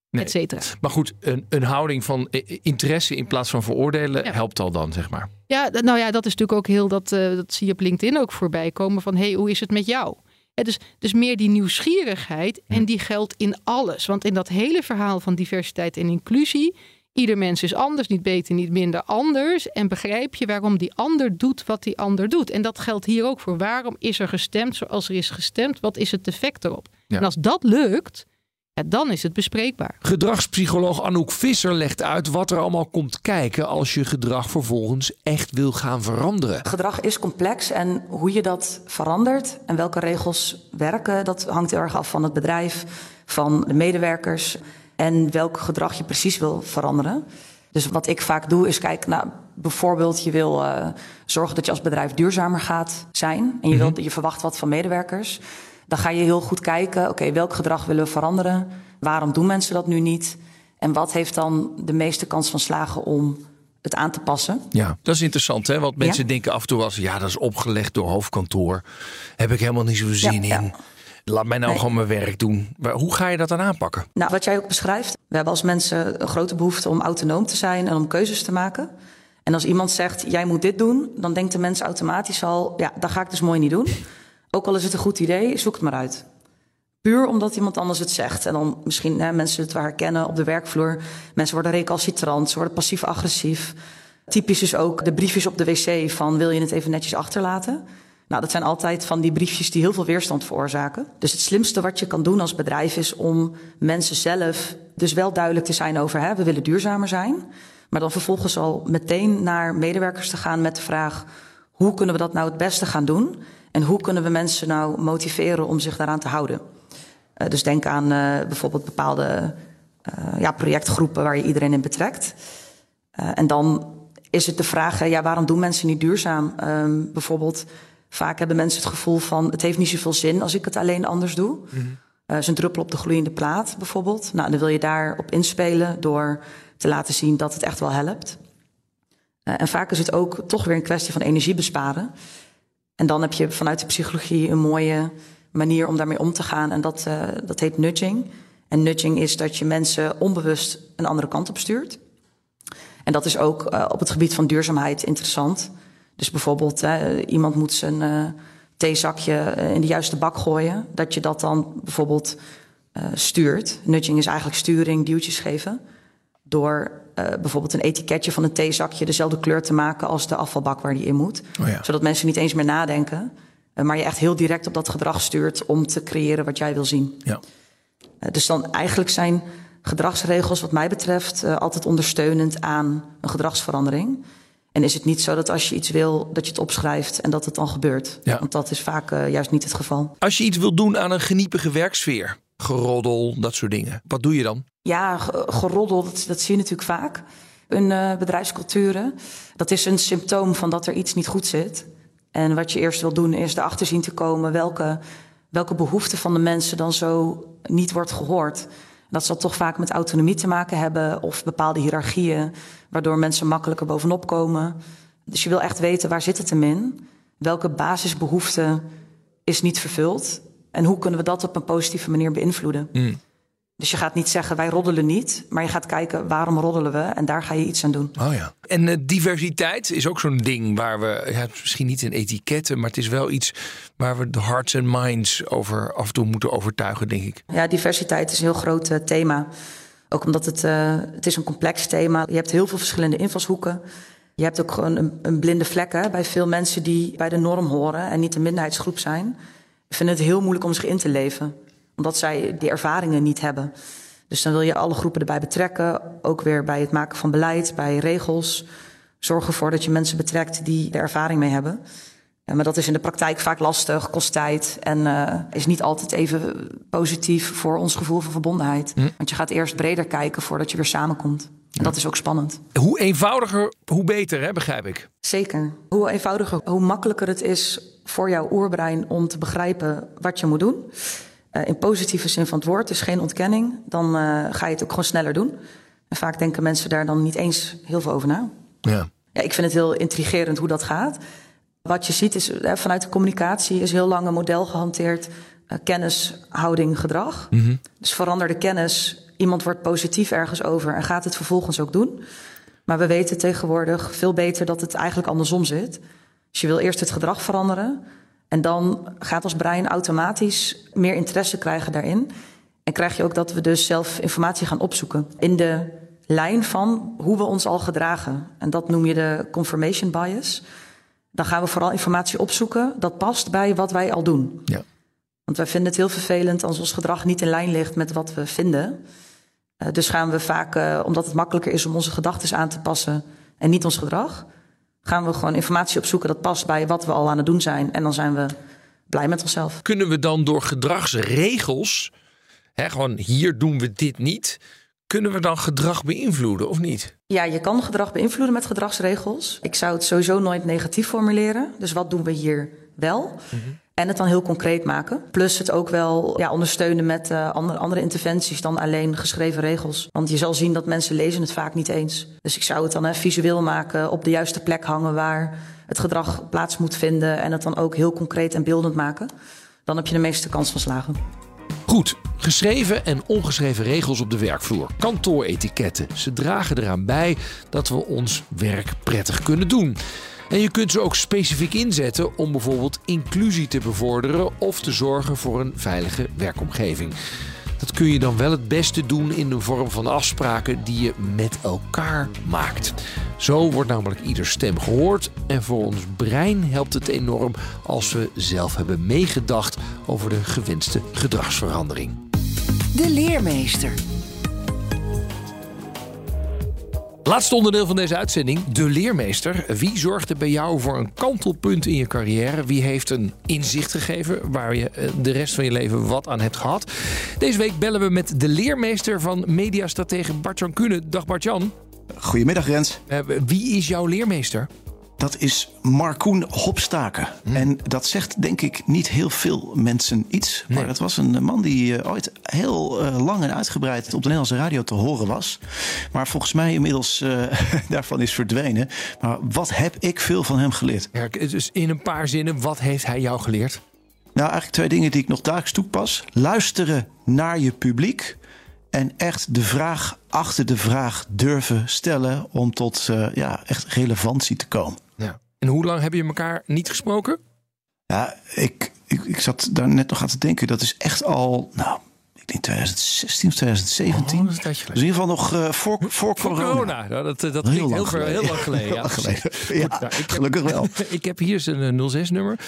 Nee. et cetera. Maar goed, een, een houding van eh, interesse in plaats van veroordelen helpt al dan, zeg maar. Ja, nou ja, dat is natuurlijk ook heel, dat, eh, dat zie je op LinkedIn ook voorbij komen van, hey, hoe is het met jou? Ja, dus, dus meer die nieuwsgierigheid en die geldt in alles. Want in dat hele verhaal van diversiteit en inclusie, ieder mens is anders, niet beter, niet minder anders. En begrijp je waarom die ander doet wat die ander doet. En dat geldt hier ook voor. Waarom is er gestemd zoals er is gestemd? Wat is het effect erop? Ja. En als dat lukt, ja, dan is het bespreekbaar. Gedragspsycholoog Anouk Visser legt uit wat er allemaal komt kijken als je gedrag vervolgens echt wil gaan veranderen. Gedrag is complex en hoe je dat verandert en welke regels werken, dat hangt heel erg af van het bedrijf, van de medewerkers en welk gedrag je precies wil veranderen. Dus wat ik vaak doe is kijken naar bijvoorbeeld je wil eh, zorgen dat je als bedrijf duurzamer gaat zijn en je, wilt, je verwacht wat van medewerkers. Dan ga je heel goed kijken, oké, welk gedrag willen we veranderen? Waarom doen mensen dat nu niet? En wat heeft dan de meeste kans van slagen om het aan te passen? Ja, dat is interessant, hè? Want mensen Ja. denken af en toe als ja, dat is opgelegd door hoofdkantoor. Heb ik helemaal niet zoveel zin Ja, in. Laat mij nou Nee. gewoon mijn werk doen. Hoe ga je dat dan aanpakken? Nou, wat jij ook beschrijft. We hebben als mensen een grote behoefte om autonoom te zijn en om keuzes te maken. En als iemand zegt, jij moet dit doen, dan denkt de mens automatisch al, ja, dat ga ik dus mooi niet doen. Ook al is het een goed idee, zoek het maar uit. Puur omdat iemand anders het zegt. En dan misschien hè, mensen het wel herkennen op de werkvloer. Mensen worden recalcitrant, ze worden passief-agressief. Typisch is ook de briefjes op de wc van wil je het even netjes achterlaten? Nou, dat zijn altijd van die briefjes die heel veel weerstand veroorzaken. Dus het slimste wat je kan doen als bedrijf is om mensen zelf dus wel duidelijk te zijn over hè, we willen duurzamer zijn. Maar dan vervolgens al meteen naar medewerkers te gaan met de vraag hoe kunnen we dat nou het beste gaan doen? En hoe kunnen we mensen nou motiveren om zich daaraan te houden? Uh, dus denk aan uh, bijvoorbeeld bepaalde uh, ja, projectgroepen waar je iedereen in betrekt. En dan is het de vraag, ja, waarom doen mensen niet duurzaam? Um, bijvoorbeeld, vaak hebben mensen het gevoel van... het heeft niet zoveel zin als ik het alleen anders doe. Uh, is een druppel op de gloeiende plaat bijvoorbeeld. Nou, dan wil je daarop inspelen door te laten zien dat het echt wel helpt. Uh, en vaak is het ook toch weer een kwestie van energie besparen. En dan heb je vanuit de psychologie een mooie manier om daarmee om te gaan. En dat, uh, dat heet nudging. En nudging is dat je mensen onbewust een andere kant op stuurt. En dat is ook uh, op het gebied van duurzaamheid interessant. Dus bijvoorbeeld, iemand moet zijn uh, theezakje in de juiste bak gooien. Dat je dat dan bijvoorbeeld stuurt. Nudging is eigenlijk sturing, duwtjes geven. Door bijvoorbeeld een etiketje van een theezakje dezelfde kleur te maken als de afvalbak waar die in moet. Oh ja. Zodat mensen niet eens meer nadenken. Maar je echt heel direct op dat gedrag stuurt om te creëren wat jij wil zien. Ja. Dus dan eigenlijk zijn gedragsregels, wat mij betreft, altijd ondersteunend aan een gedragsverandering. En is het niet zo dat als je iets wil, dat je het opschrijft en dat het dan gebeurt? Ja. Want dat is vaak uh, juist niet het geval. Als je iets wil doen aan een geniepige werksfeer, geroddel, dat soort dingen, wat doe je dan? Ja, geroddel, dat, dat zie je natuurlijk vaak in uh, bedrijfsculturen. Dat is een symptoom van dat er iets niet goed zit. En wat je eerst wil doen, is erachter zien te komen welke, welke behoeften van de mensen dan zo niet wordt gehoord. Dat zal toch vaak met autonomie te maken hebben of bepaalde hiërarchieën, waardoor mensen makkelijker bovenop komen. Dus je wil echt weten waar zit het hem in? Welke basisbehoefte is niet vervuld? En hoe kunnen we dat op een positieve manier beïnvloeden? Mm. Dus je gaat niet zeggen wij roddelen niet, maar je gaat kijken waarom roddelen we en daar ga je iets aan doen. Oh ja. En uh, diversiteit is ook zo'n ding waar we, ja, misschien niet in etiketten, maar het is wel iets waar we de hearts and minds over af en toe moeten overtuigen, denk ik. Ja, diversiteit is een heel groot uh, thema. Ook omdat het, uh, het is een complex thema. Je hebt heel veel verschillende invalshoeken. Je hebt ook gewoon een, een blinde vlek hè, bij veel mensen die bij de norm horen en niet een minderheidsgroep zijn. vinden het heel moeilijk om zich in te leven omdat zij die ervaringen niet hebben. Dus dan wil je alle groepen erbij betrekken. Ook weer bij het maken van beleid, bij regels. Zorg ervoor dat je mensen betrekt die er ervaring mee hebben. Ja, maar dat is in de praktijk vaak lastig, kost tijd en uh, is niet altijd even positief voor ons gevoel van verbondenheid. Hm. Want je gaat eerst breder kijken voordat je weer samenkomt. En dat is ook spannend. Hoe eenvoudiger, hoe beter, hè, begrijp ik. Zeker. Hoe eenvoudiger, hoe makkelijker het is voor jouw oerbrein om te begrijpen wat je moet doen. Uh, in positieve zin van het woord, is geen ontkenning. Dan uh, ga je het ook gewoon sneller doen. En vaak denken mensen daar dan niet eens heel veel over na. Ja. Ja, ik vind het heel intrigerend hoe dat gaat. Wat je ziet is, vanuit de communicatie is heel lang een model gehanteerd. Uh, kennis, houding, gedrag. Mm -hmm. Dus verander de kennis. Iemand wordt positief ergens over en gaat het vervolgens ook doen. Maar we weten tegenwoordig veel beter dat het eigenlijk andersom zit. Dus je wil eerst het gedrag veranderen. En dan gaat ons brein automatisch meer interesse krijgen daarin. En krijg je ook dat we dus zelf informatie gaan opzoeken. In de lijn van hoe we ons al gedragen. En dat noem je de confirmation bias. Dan gaan we vooral informatie opzoeken dat past bij wat wij al doen. Ja. Want wij vinden het heel vervelend als ons gedrag niet in lijn ligt met wat we vinden. Uh, dus gaan we vaak, uh, omdat het makkelijker is om onze gedachten aan te passen en niet ons gedrag, gaan we gewoon informatie opzoeken dat past bij wat we al aan het doen zijn. En dan zijn we blij met onszelf. Kunnen we dan door gedragsregels, hè, gewoon hier doen we dit niet, kunnen we dan gedrag beïnvloeden of niet? Ja, je kan gedrag beïnvloeden met gedragsregels. Ik zou het sowieso nooit negatief formuleren. Dus wat doen we hier wel? Mm -hmm. En het dan heel concreet maken. Plus het ook wel ja, ondersteunen met uh, andere, andere interventies dan alleen geschreven regels. Want je zal zien dat mensen lezen het vaak niet eens. Dus ik zou het dan hè, visueel maken, op de juiste plek hangen waar het gedrag plaats moet vinden. En het dan ook heel concreet en beeldend maken. Dan heb je de meeste kans van slagen. Goed, geschreven en ongeschreven regels op de werkvloer. Kantooretiketten. Ze dragen eraan bij dat we ons werk prettig kunnen doen. En je kunt ze ook specifiek inzetten om bijvoorbeeld inclusie te bevorderen of te zorgen voor een veilige werkomgeving. Dat kun je dan wel het beste doen in de vorm van afspraken die je met elkaar maakt. Zo wordt namelijk ieder stem gehoord en voor ons brein helpt het enorm als we zelf hebben meegedacht over de gewenste gedragsverandering. De leermeester. Laatste onderdeel van deze uitzending, de leermeester. Wie zorgde bij jou voor een kantelpunt in je carrière? Wie heeft een inzicht gegeven waar je de rest van je leven wat aan hebt gehad? Deze week bellen we met de leermeester van mediastratege Bart-Jan Kuhne. Dag Bart-Jan. Goedemiddag Rens. Uh, wie is jouw leermeester? Dat is Markoen Hopstaken. Hm. En dat zegt denk ik niet heel veel mensen iets. Nee. Maar het was een man die uh, ooit heel uh, lang en uitgebreid op de Nederlandse radio te horen was. Maar volgens mij inmiddels uh, daarvan is verdwenen. Maar wat heb ik veel van hem geleerd? Ja, dus in een paar zinnen, wat heeft hij jou geleerd? Nou, eigenlijk twee dingen die ik nog dagelijks toepas. Luisteren naar je publiek. En echt de vraag achter de vraag durven stellen om tot ja, echt relevantie te komen. Ja. En hoe lang hebben je elkaar niet gesproken? Ja, ik, ik, ik zat daar net nog aan te denken. Dat is echt al, nou, ik denk 2016 of 2017. Oh, dus in ieder geval nog uh, voor, voor, voor corona. corona. Nou, dat dat heel, heel, lang heel, lang geleden. Heel ja, geleden. Ja, Goed, nou, ik heb- gelukkig wel. ik heb hier zijn 06-nummer.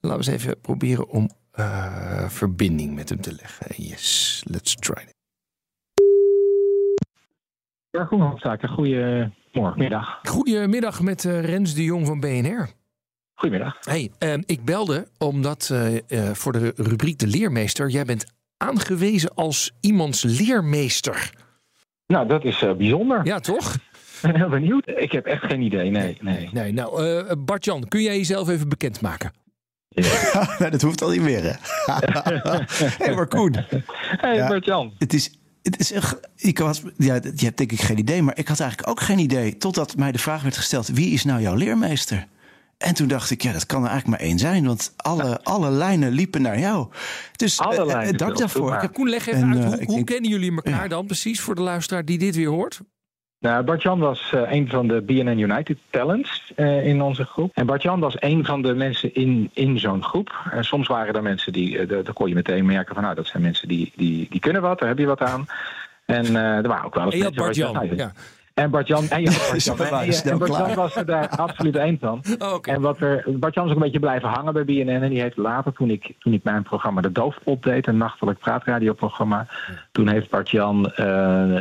Laten we eens even proberen om eh, verbinding met hem te leggen. Yes, let's try it. Ja, Groenhoofdzaken. Goedemorgen, middag. Goedemiddag met eh, Rens de Jong van BNR. Goedemiddag. Hey, eh, ik belde omdat eh, eh, voor de rubriek De Leermeester... jij bent aangewezen als iemands leermeester. Nou, dat is eh, bijzonder. Ja, toch? Ik ben heel benieuwd. Ik heb echt geen idee. Nee, nee. Nee, nou, eh Bart-Jan, kun jij jezelf even bekendmaken? nee, dat hoeft al niet meer. Hè? hey, maar Koen. Hey, Ja. Bert-Jan. Het is, het is echt, ik had, ja, je hebt denk ik geen idee, maar ik had eigenlijk ook geen idee. Totdat mij de vraag werd gesteld: wie is nou jouw leermeester? En toen dacht ik, ja, dat kan er eigenlijk maar één zijn, want alle, alle lijnen liepen naar jou. Dus Alle eh, eh, dank daarvoor. heb- Koen, leg even En, uit, eh, hoe, hoe denk- kennen jullie elkaar Ja. dan precies voor de luisteraar die dit weer hoort? Nou, Bart-Jan was eh, een van de BNN United Talents eh, in onze groep. En Bart-Jan was een van de mensen in, in zo'n groep. En soms waren er mensen die, eh, daar kon je meteen merken van... nou, dat zijn mensen die, die, die kunnen wat, daar heb je wat aan. En er waren ook wel eens mensen Bart-Jan. nou, Ja. En Bart-Jan en, ja, Bart-Jan, en, en was er daar absoluut eens van. Oh, oké. En wat er, Bart-Jan is ook een beetje blijven hangen bij BNN. En die heeft later, toen ik, toen ik mijn programma De Doofpot deed, een nachtelijk praatradioprogramma. Toen heeft Bart-Jan eh,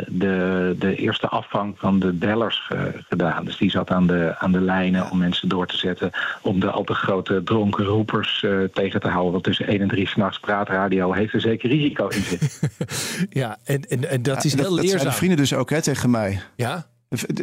de, de eerste afvang van de bellers eh, gedaan. Dus die zat aan de, aan de lijnen om mensen door te zetten. Om de al te grote dronken roepers eh, tegen te houden. Want tussen 1 en 3 s'nachts praatradio heeft er zeker risico in zitten. Ja, en, en, en dat is Ja, dat, dat leerzaam. zeiden vrienden dus ook hè, tegen mij. Ja?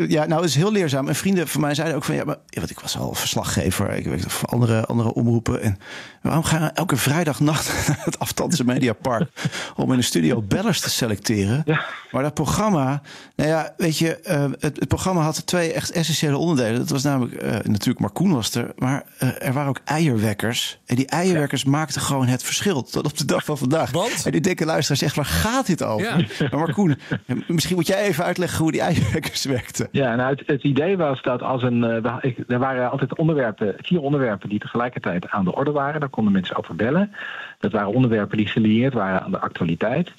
Ja, nou, is heel leerzaam. En vrienden van mij zeiden ook van ja, maar ja, want ik was al verslaggever. Ik werkte voor andere, andere omroepen. En waarom gaan we elke vrijdagnacht naar het Aftanse Mediapark om in de studio bellers te selecteren? Maar dat programma, nou ja, weet je, eh, het, het programma had twee echt essentiële onderdelen. Dat was namelijk, eh, natuurlijk Marcoen was er, maar eh, er waren ook eierwekkers. En die eierwekkers maakten gewoon het verschil tot op de dag van vandaag. Want? En die denken luisteraars echt, waar gaat dit over? Maar Marcoen, misschien moet jij even uitleggen hoe die eierwekkers Ja, nou, het, het idee was dat als een. eh, er waren altijd onderwerpen, vier onderwerpen die tegelijkertijd aan de orde waren. Daar konden mensen over bellen. Dat waren onderwerpen die gelieerd waren aan de actualiteit.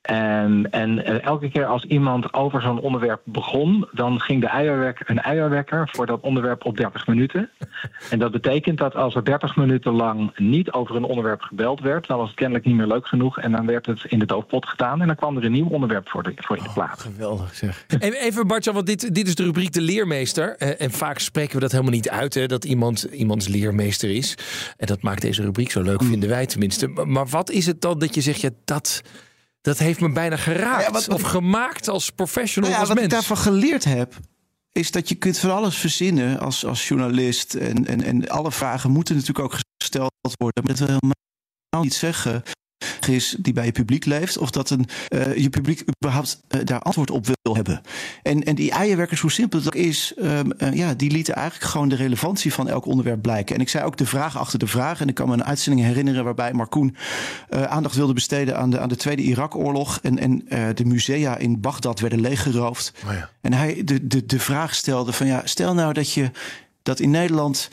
En, en eh, elke keer als iemand over zo'n onderwerp begon, dan ging de eierwekker, een eierwekker voor dat onderwerp op 30 minuten. En dat betekent dat als er 30 minuten lang niet over een onderwerp gebeld werd, dan was het kennelijk niet meer leuk genoeg. En dan werd het in de doofpot gedaan en dan kwam er een nieuw onderwerp voor, de, voor in de plaats. Geweldig zeg. En even Bartjan, want dit, dit is de rubriek de leermeester. Eh, En vaak spreken we dat helemaal niet uit, hè, dat iemand iemands leermeester is. En dat maakt deze rubriek zo leuk, vinden wij tenminste. Maar, maar wat is het dan dat je zegt, ja, dat, dat heeft me bijna geraakt. Ja, wat- of gemaakt als professional, Nou ja, als wat mens. ik daarvan geleerd heb, is dat je kunt van alles verzinnen als, als journalist. En, en, en alle vragen moeten natuurlijk ook gesteld worden. Maar dat wil helemaal niet zeggen is die bij je publiek leeft, of dat een, eh, je publiek überhaupt eh, daar antwoord op wil hebben. En, en die eierwerkers, hoe simpel het ook is, ehm, eh, ja, die lieten eigenlijk gewoon de relevantie van elk onderwerp blijken. En ik zei ook de vraag achter de vraag. En ik kan me een uitzending herinneren waarbij Marcoen aandacht wilde besteden aan de, aan de Tweede Irak-oorlog. En, en de musea in Bagdad werden leeggeroofd. En hij de, de, de vraag stelde van ja, stel nou dat je dat in Nederland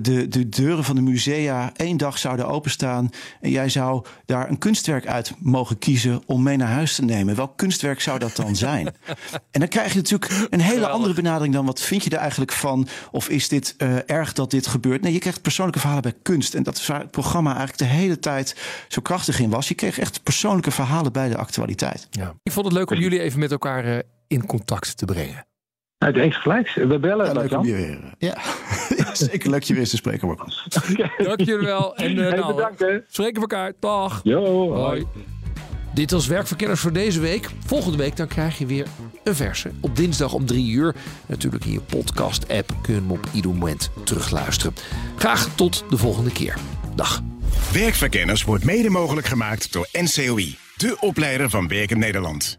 de, de deuren van de musea één dag zouden openstaan. En jij zou daar een kunstwerk uit mogen kiezen om mee naar huis te nemen. Welk kunstwerk zou dat dan zijn? en dan krijg je natuurlijk een hele andere benadering dan wat vind je er eigenlijk van? Of is dit eh, erg dat dit gebeurt? Nee, je krijgt persoonlijke verhalen bij kunst. En dat is waar het programma eigenlijk de hele tijd zo krachtig in was. Je kreeg echt persoonlijke verhalen bij de actualiteit. Ja. Ik vond het leuk om jullie even met elkaar eh, in contact te brengen. Nou, eens gelijk. We bellen, Ja, leuk om je weer. Ja, Ja, zeker leuk je weer eens te spreken, Marco. Dank jullie wel. En, eh, Hey, nou, bedankt, hè. Spreken we elkaar. Dag. Yo, Hoi. Dit was Werkverkenners voor deze week. Volgende week dan krijg je weer een verse. Op dinsdag om drie uur. Natuurlijk in je podcast-app kun je hem op ieder moment terugluisteren. Graag tot de volgende keer. Dag. Werkverkenners wordt mede mogelijk gemaakt door NCOI, de opleider van Werken Nederland.